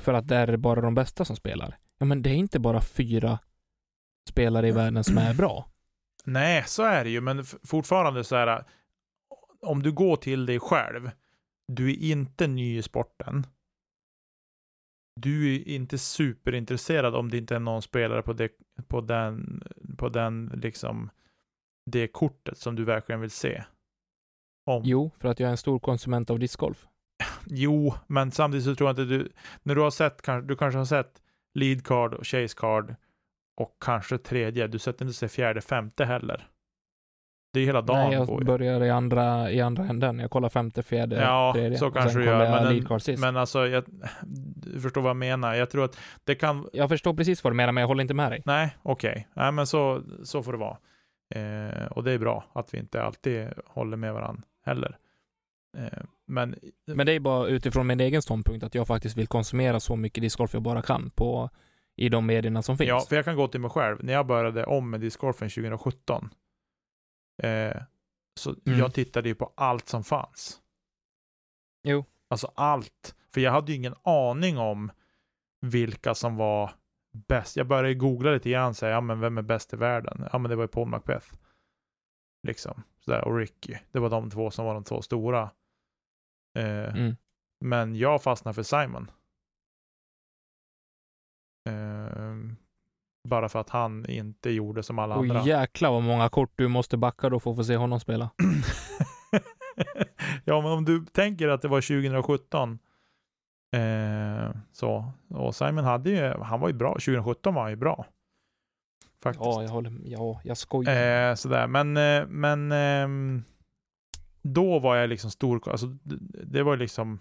för att där är det bara de bästa som spelar. Ja men det är inte bara fyra spelare i världen som är bra. Nej, så är det ju, men fortfarande så är det, om du går till dig själv, du är inte ny i sporten. Du är inte superintresserad om det inte är någon spelare på, det, på den, på den, liksom, det kortet som du verkligen vill se. Om. Jo, för att jag är en stor konsument av discgolf. Jo, men samtidigt så tror jag inte du, när du har sett, du kanske har sett lead card och chase card och kanske tredje, du sätter inte sig fjärde, femte heller. Det är hela dagen Nej, jag ju. börjar i andra, i andra änden. Jag kollar femte, fjärde, Ja, tredje. så och kanske du gör, men en- lead card sist. Men alltså, jag, du förstår vad jag menar. Jag tror att det kan, Jag förstår precis vad du menar, men jag håller inte med dig. nej, okej, nej men så, så får det vara. Eh, och det är bra att vi inte alltid håller med varandra heller. Eh, men Men det är bara utifrån min egen ståndpunkt att jag faktiskt vill konsumera så mycket discgolf jag bara kan på, i de medierna som finns. Ja, för jag kan gå till mig själv. När jag började om med discgolfen 2017, eh, så Mm. jag tittade ju på allt som fanns. Jo. Alltså allt. För jag hade ju ingen aning om vilka som var bäst. Jag började googla lite grann och säga, ja men vem är bäst i världen? Ja men det var ju Paul Macbeth. Liksom. Sådär, och Ricky. Det var de två som var de två stora. Eh, Mm. Men jag fastnade för Simon. Ehm, bara för att han inte gjorde som alla andra. Och jäklar vad många kort du måste backa då för att få se honom spela. ja, men om du tänker att det var 2017. Eh, så. Och Simon hade ju, han var ju bra. 2017 var han ju bra. Faktiskt. Ja, jag håller Ja, jag skojar. Eh, sådär, men, eh, men ehm, då var jag liksom stor, alltså det, det var liksom,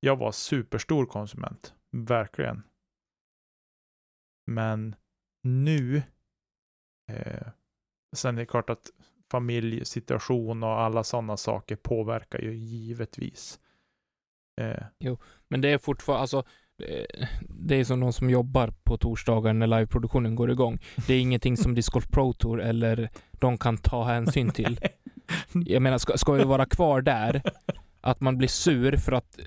jag var superstor konsument, verkligen. Men nu, eh, sen är det klart att familjesituation och alla sådana saker påverkar ju givetvis. Eh, Men det är fortfarande, alltså, eh, det är som de som jobbar på torsdagar när liveproduktionen går igång. Det är ingenting som Disc Golf Pro Tour eller de kan ta hänsyn till. Jag menar, ska, ska vi vara kvar där, att man blir sur för att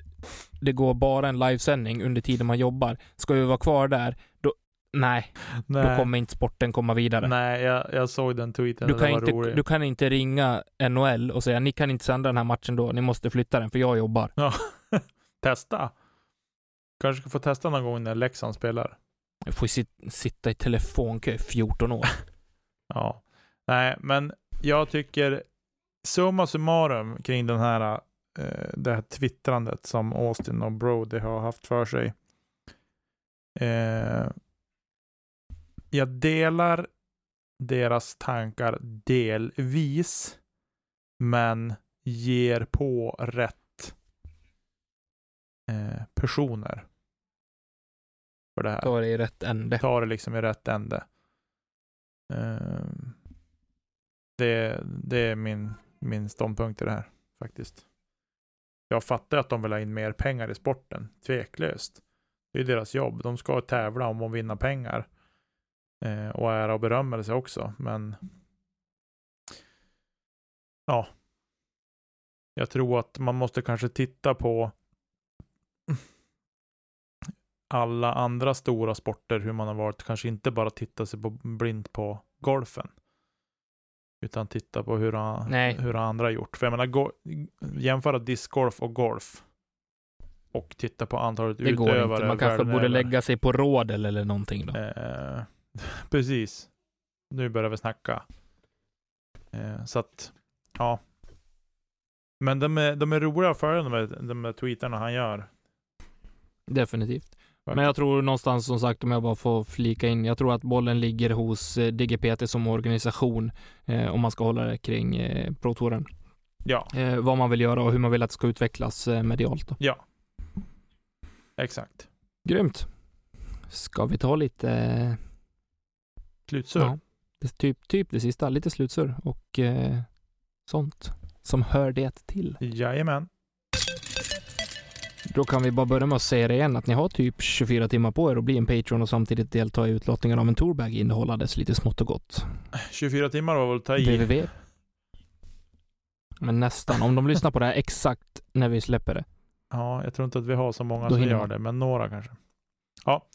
det går bara en livesändning under tiden man jobbar. Ska vi vara kvar där, då, nej, då nej, kommer inte sporten komma vidare. nej jag, jag såg den tweeten, Du kan, inte, roligt. du kan inte ringa NHL och säga ni kan inte sända den här matchen då, ni måste flytta den för jag jobbar. Testa. Kanske ska få testa någon gång när Leksand spelar. Jag får sit, sitta i telefonkö i 14 år. Ja. Nej, men jag tycker summa summarum kring den här, eh, det här twittrandet som Austin och Brody har haft för sig. Eh, jag delar deras tankar delvis, men ger på rätt eh, personer. För det här. Är det i rätt ände. Ta det liksom i rätt ände. Ehm, det, det är min, min ståndpunkt i det här faktiskt. Jag fattar att de vill ha in mer pengar i sporten, tveklöst. Det är deras jobb. De ska tävla om att vinna pengar. Eh, och ära och berömmelse också, men ja. Jag tror att man måste kanske titta på alla andra stora sporter, hur man har varit, kanske inte bara titta sig på, blint på golfen. Utan titta på hur, han, hur andra har gjort. För jag menar, go, jämföra discgolf och golf. Och titta på antalet Det går utövare. inte. Man kanske borde över. lägga sig på rådel eller någonting då. Eh, precis. Nu börjar vi snacka. Eh, så att, ja. Men de är, de är roliga att följa, de här, de här tweetarna han gör. Definitivt. Men jag tror någonstans som sagt, om jag bara får flika in, jag tror att bollen ligger hos eh, DGPT som organisation eh, om man ska hålla det kring eh, Pro-touren. Ja, Eh, vad man vill göra och hur man vill att det ska utvecklas eh, medialt. Då. ja. Exakt. Grymt. Ska vi ta lite, Slutsur. ja, det, typ, typ det sista, lite slutsur och eh, sånt som hör det till. Jajamän. Då kan vi bara börja med att säga det igen att ni har typ 24 timmar på er att bli en Patreon och samtidigt delta i utlottningen av en tourbag innehållandes lite smått och gott. 24 timmar var väl att ta i. www. Men nästan. Om de lyssnar på det här exakt när vi släpper det. Ja, jag tror inte att vi har så många Då som gör man. det, men några kanske. Ja,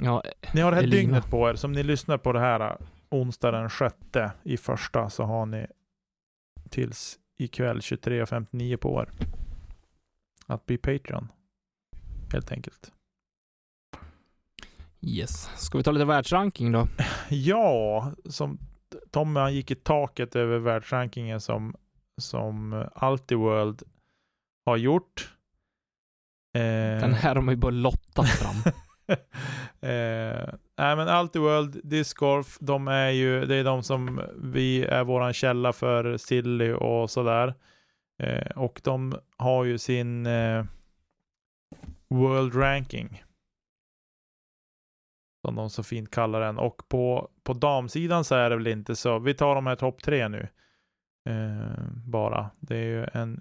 Ni har det här Elina. dygnet på er. Som ni lyssnar på det här äh, onsdag den sjätte i första så har ni tills ikväll 23.59 på er. Att bli Patreon. Helt enkelt. yes. Ska vi ta lite världsranking då? Ja, som Tommy han gick i taket över världsrankingen som, som Altiworld har gjort. Eh, Den här har man ju bara lottat fram. eh, nej men Altiworld Disc Golf, de är ju, det är de som vi är våran källa för Silly och sådär. Eh, och de har ju sin eh, World Ranking. Som de så fint kallar den. Och på, på damsidan så är det väl inte så. Vi tar de här topp tre nu. Eh, bara. Det är ju en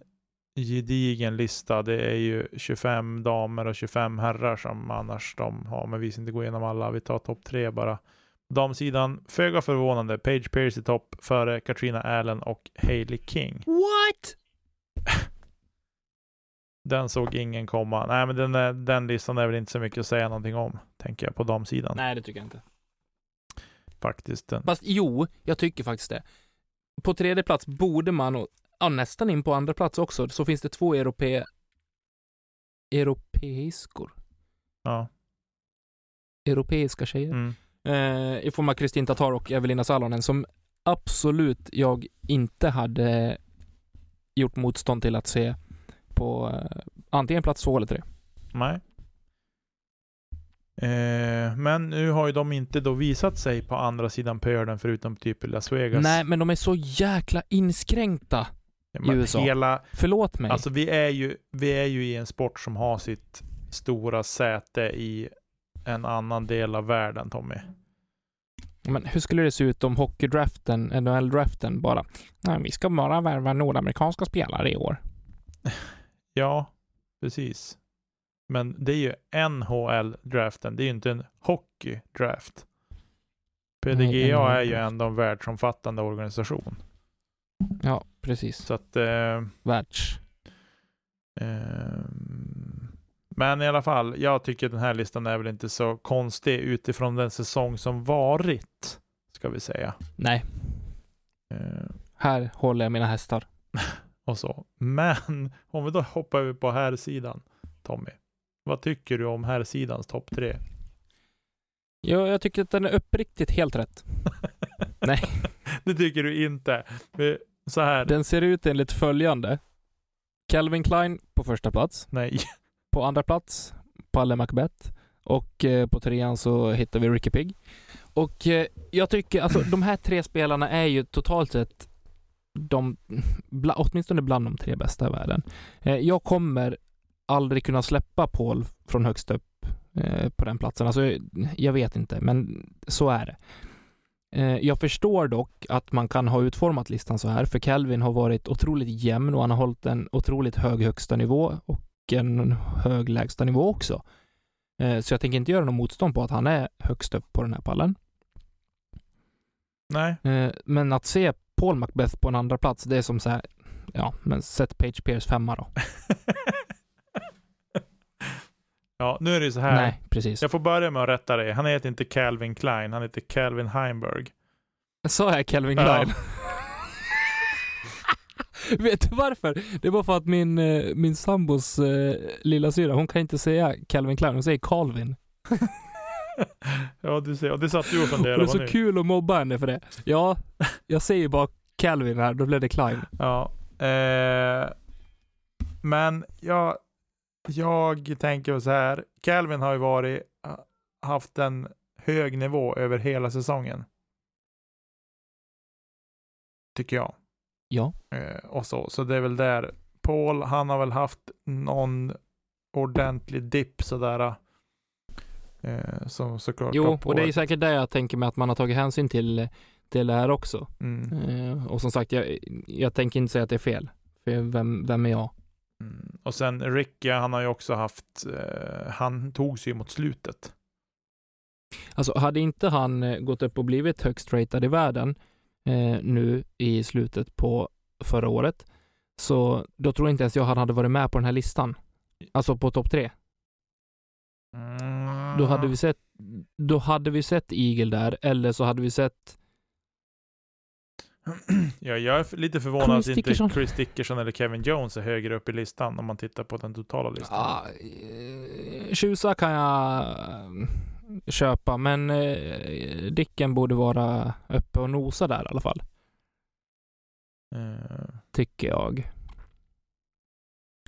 gedigen lista. Det är ju 25 damer och 25 herrar som annars de har. Men vi ska inte gå igenom alla. Vi tar topp tre bara. Damsidan, föga förvånande, Paige Pierce i topp före Katrina Allen och Hailey King. What? Den såg ingen komma. Nej, men den, är, den listan är väl inte så mycket att säga någonting om, tänker jag, på damsidan. Nej, det tycker jag inte. Faktiskt. Den. Fast jo, jag tycker faktiskt det. På tredje plats borde man, ja, nästan in på andra plats också, så finns det två europe... europeiskor. Ja. Europeiska tjejer. Mm. eh, i form av Kristin Tatar och Evelina Salonen som absolut jag inte hade gjort motstånd till att se på eh, antingen plats två eller tre. Nej. Eh, men nu har ju de inte då visat sig på andra sidan pölen förutom typ Las Vegas. Nej, men de är så jäkla inskränkta. I USA. Hela, Förlåt mig. alltså vi är, ju, vi är ju i en sport som har sitt stora säte i en annan del av världen, Tommy. men hur skulle det se ut om hockeydraften, NHL-draften bara, nej, vi ska bara värva nordamerikanska spelare i år. Ja, precis. Men det är ju NHL-draften, det är ju inte en hockey-draft. Nej, PDGA är ju ändå en världsomfattande organisation. Ja, precis. Så att... Eh, Världs. Ehm, Men i alla fall, jag tycker den här listan är väl inte så konstig utifrån den säsong som varit, ska vi säga. Nej, Ehm, här håller jag mina hästar. Och så. Men om vi då hoppar över på här sidan Tommy. Vad tycker du om här sidans topp tre? Ja, jag tycker att den är uppriktigt helt rätt. Nej. Det tycker du inte. Så här. Den ser ut enligt följande. Calvin Klein på första plats. Nej. På andra plats, Palle Macbeth. Och eh, på trean så hittar vi Ricky Pig. Och eh, jag tycker, alltså de här tre spelarna är ju totalt sett de, bla, åtminstone bland de tre bästa i världen. Eh, jag kommer aldrig kunna släppa Paul från högst upp på den platsen. Alltså, jag vet inte, men så är det. Eh, jag förstår dock att man kan ha utformat listan så här, för Calvin har varit otroligt jämn och han har hållit en otroligt hög högsta nivå och en hög lägsta nivå också. Eh, Så jag tänker inte göra något motstånd på att han är högst upp på den här pallen. Nej. Eh, Men att se Paul Macbeth på en andra plats, det är som så här, ja, men sätt Page Pierce femma då. ja, nu är det ju så här. Nej, precis. Jag får börja med att rätta dig. Han heter inte Calvin Klein, han heter Calvin Heimberg. Sa jag Calvin Ja. Klein? Vet du varför? Det var för att min, eh, min sambos eh, lilla syra, hon kan inte säga Calvin Klein, hon säger Calvin. ja, du ser. Och det satt du och funderade det är på så nu. kul att mobba henne för det. Ja, jag säger bara Calvin här, då blev det Klein. Ja. Eh, men jag, jag tänker så här. Calvin har ju varit, haft en hög nivå över hela säsongen. Tycker jag. Ja. Eh, och så. Så det är väl där. Paul, han har väl haft någon ordentlig dipp sådär. Eh, som såklart Jo, och det är säkert det jag tänker mig att man har tagit hänsyn till, till det här också. Mm. Eh, och som sagt, jag, jag tänker inte säga att det är fel. För vem, vem är jag? Mm. Och sen Ricky, han har ju också haft, eh, han tog sig mot slutet. Alltså hade inte han eh, gått upp och blivit högst ratad i världen eh, nu i slutet på förra året, så då tror jag inte ens jag han hade varit med på den här listan. Alltså på topp tre. Mm. Då hade vi sett, då hade vi sett Eagle där, eller så hade vi sett ja, jag är lite förvånad Chris att inte Dickerson. Chris Dickerson eller Kevin Jones är högre upp i listan om man tittar på den totala listan. Ja, eh, tjusa kan jag eh, köpa, men eh, Dicken borde vara uppe och nosa där i alla fall, Eh, tycker jag.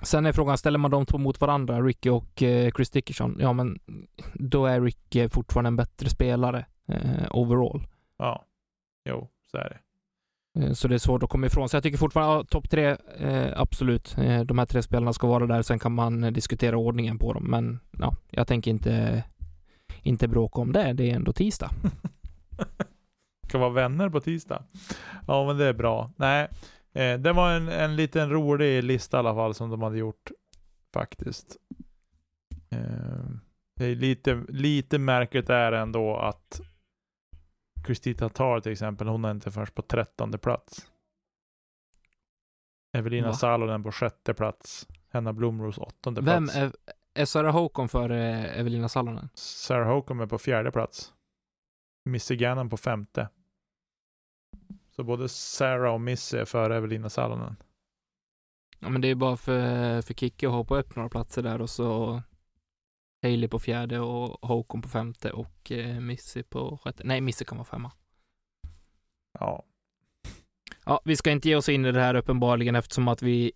Sen är frågan, ställer man de två mot varandra, Ricky och Chris Dickerson, ja men då är Ricky fortfarande en bättre spelare eh, overall. ja, jo, så är det. Eh, så det är svårt att komma ifrån. Så jag tycker fortfarande, ja, topp tre, eh, absolut. Eh, de här tre spelarna ska vara där. Sen kan man eh, diskutera ordningen på dem. Men ja, jag tänker inte, inte bråka om det. Det är ändå tisdag. Ska vara vänner på tisdag. Ja, men det är bra. Nej, eh, det var en, en liten rolig lista i alla fall som de hade gjort faktiskt. Eh, det är lite, lite märkligt är ändå att Christita Tar till exempel, hon är inte först på trettonde plats. Evelina Va? Salonen på sjätte plats. Henna Blomros åttonde Vem plats. är, är Sarah Håkon för eh, Evelina Salonen? Sarah Hokum är på fjärde plats. Missy Gannon på femte. Så både Sarah och Missy är före Evelina Salonen. Ja, men det är bara för, för Kicke att hoppa upp några platser där och så Hailey på fjärde och Håkon på femte och eh, Missy på sjätte. Nej, Missy kan vara femma. Ja, Ja, vi ska inte ge oss in i det här uppenbarligen eftersom att vi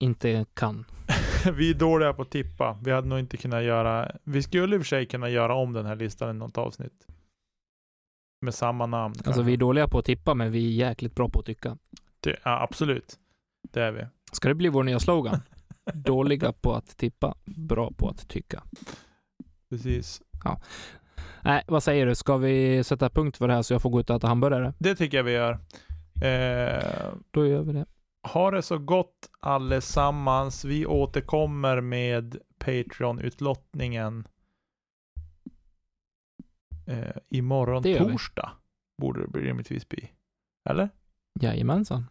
inte kan. vi är dåliga på att tippa. Vi hade nog inte kunnat göra, vi skulle i och för sig kunna göra om den här listan i något avsnitt. Med samma namn. Alltså vi är dåliga på att tippa, men vi är jäkligt bra på att tycka. Det, ja, absolut. Det är vi. Ska det bli vår nya slogan? Dåliga på att tippa, bra på att tycka. Precis. Nej, vad säger du? Ska vi sätta punkt för det här så jag får gå ut och äta hamburgare? Det tycker jag vi gör. Eh, Då gör vi det. ha det så gott allesammans. Vi återkommer med Patreon-utlottningen eh, imorgon gör vi. torsdag. Borde det rimligtvis bli. Eller? Jajamensan,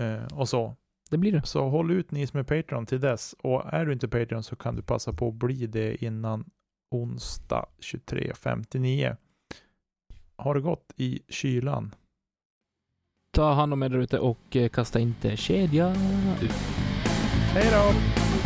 Eh, och så. Det blir det. Så håll ut ni som är Patreon till dess. Och är du inte Patreon så kan du passa på att bli det innan onsdag 23.59. Ha det gott i kylan. Ta hand om er där ute och eh, kasta inte kedja ut. Hej då!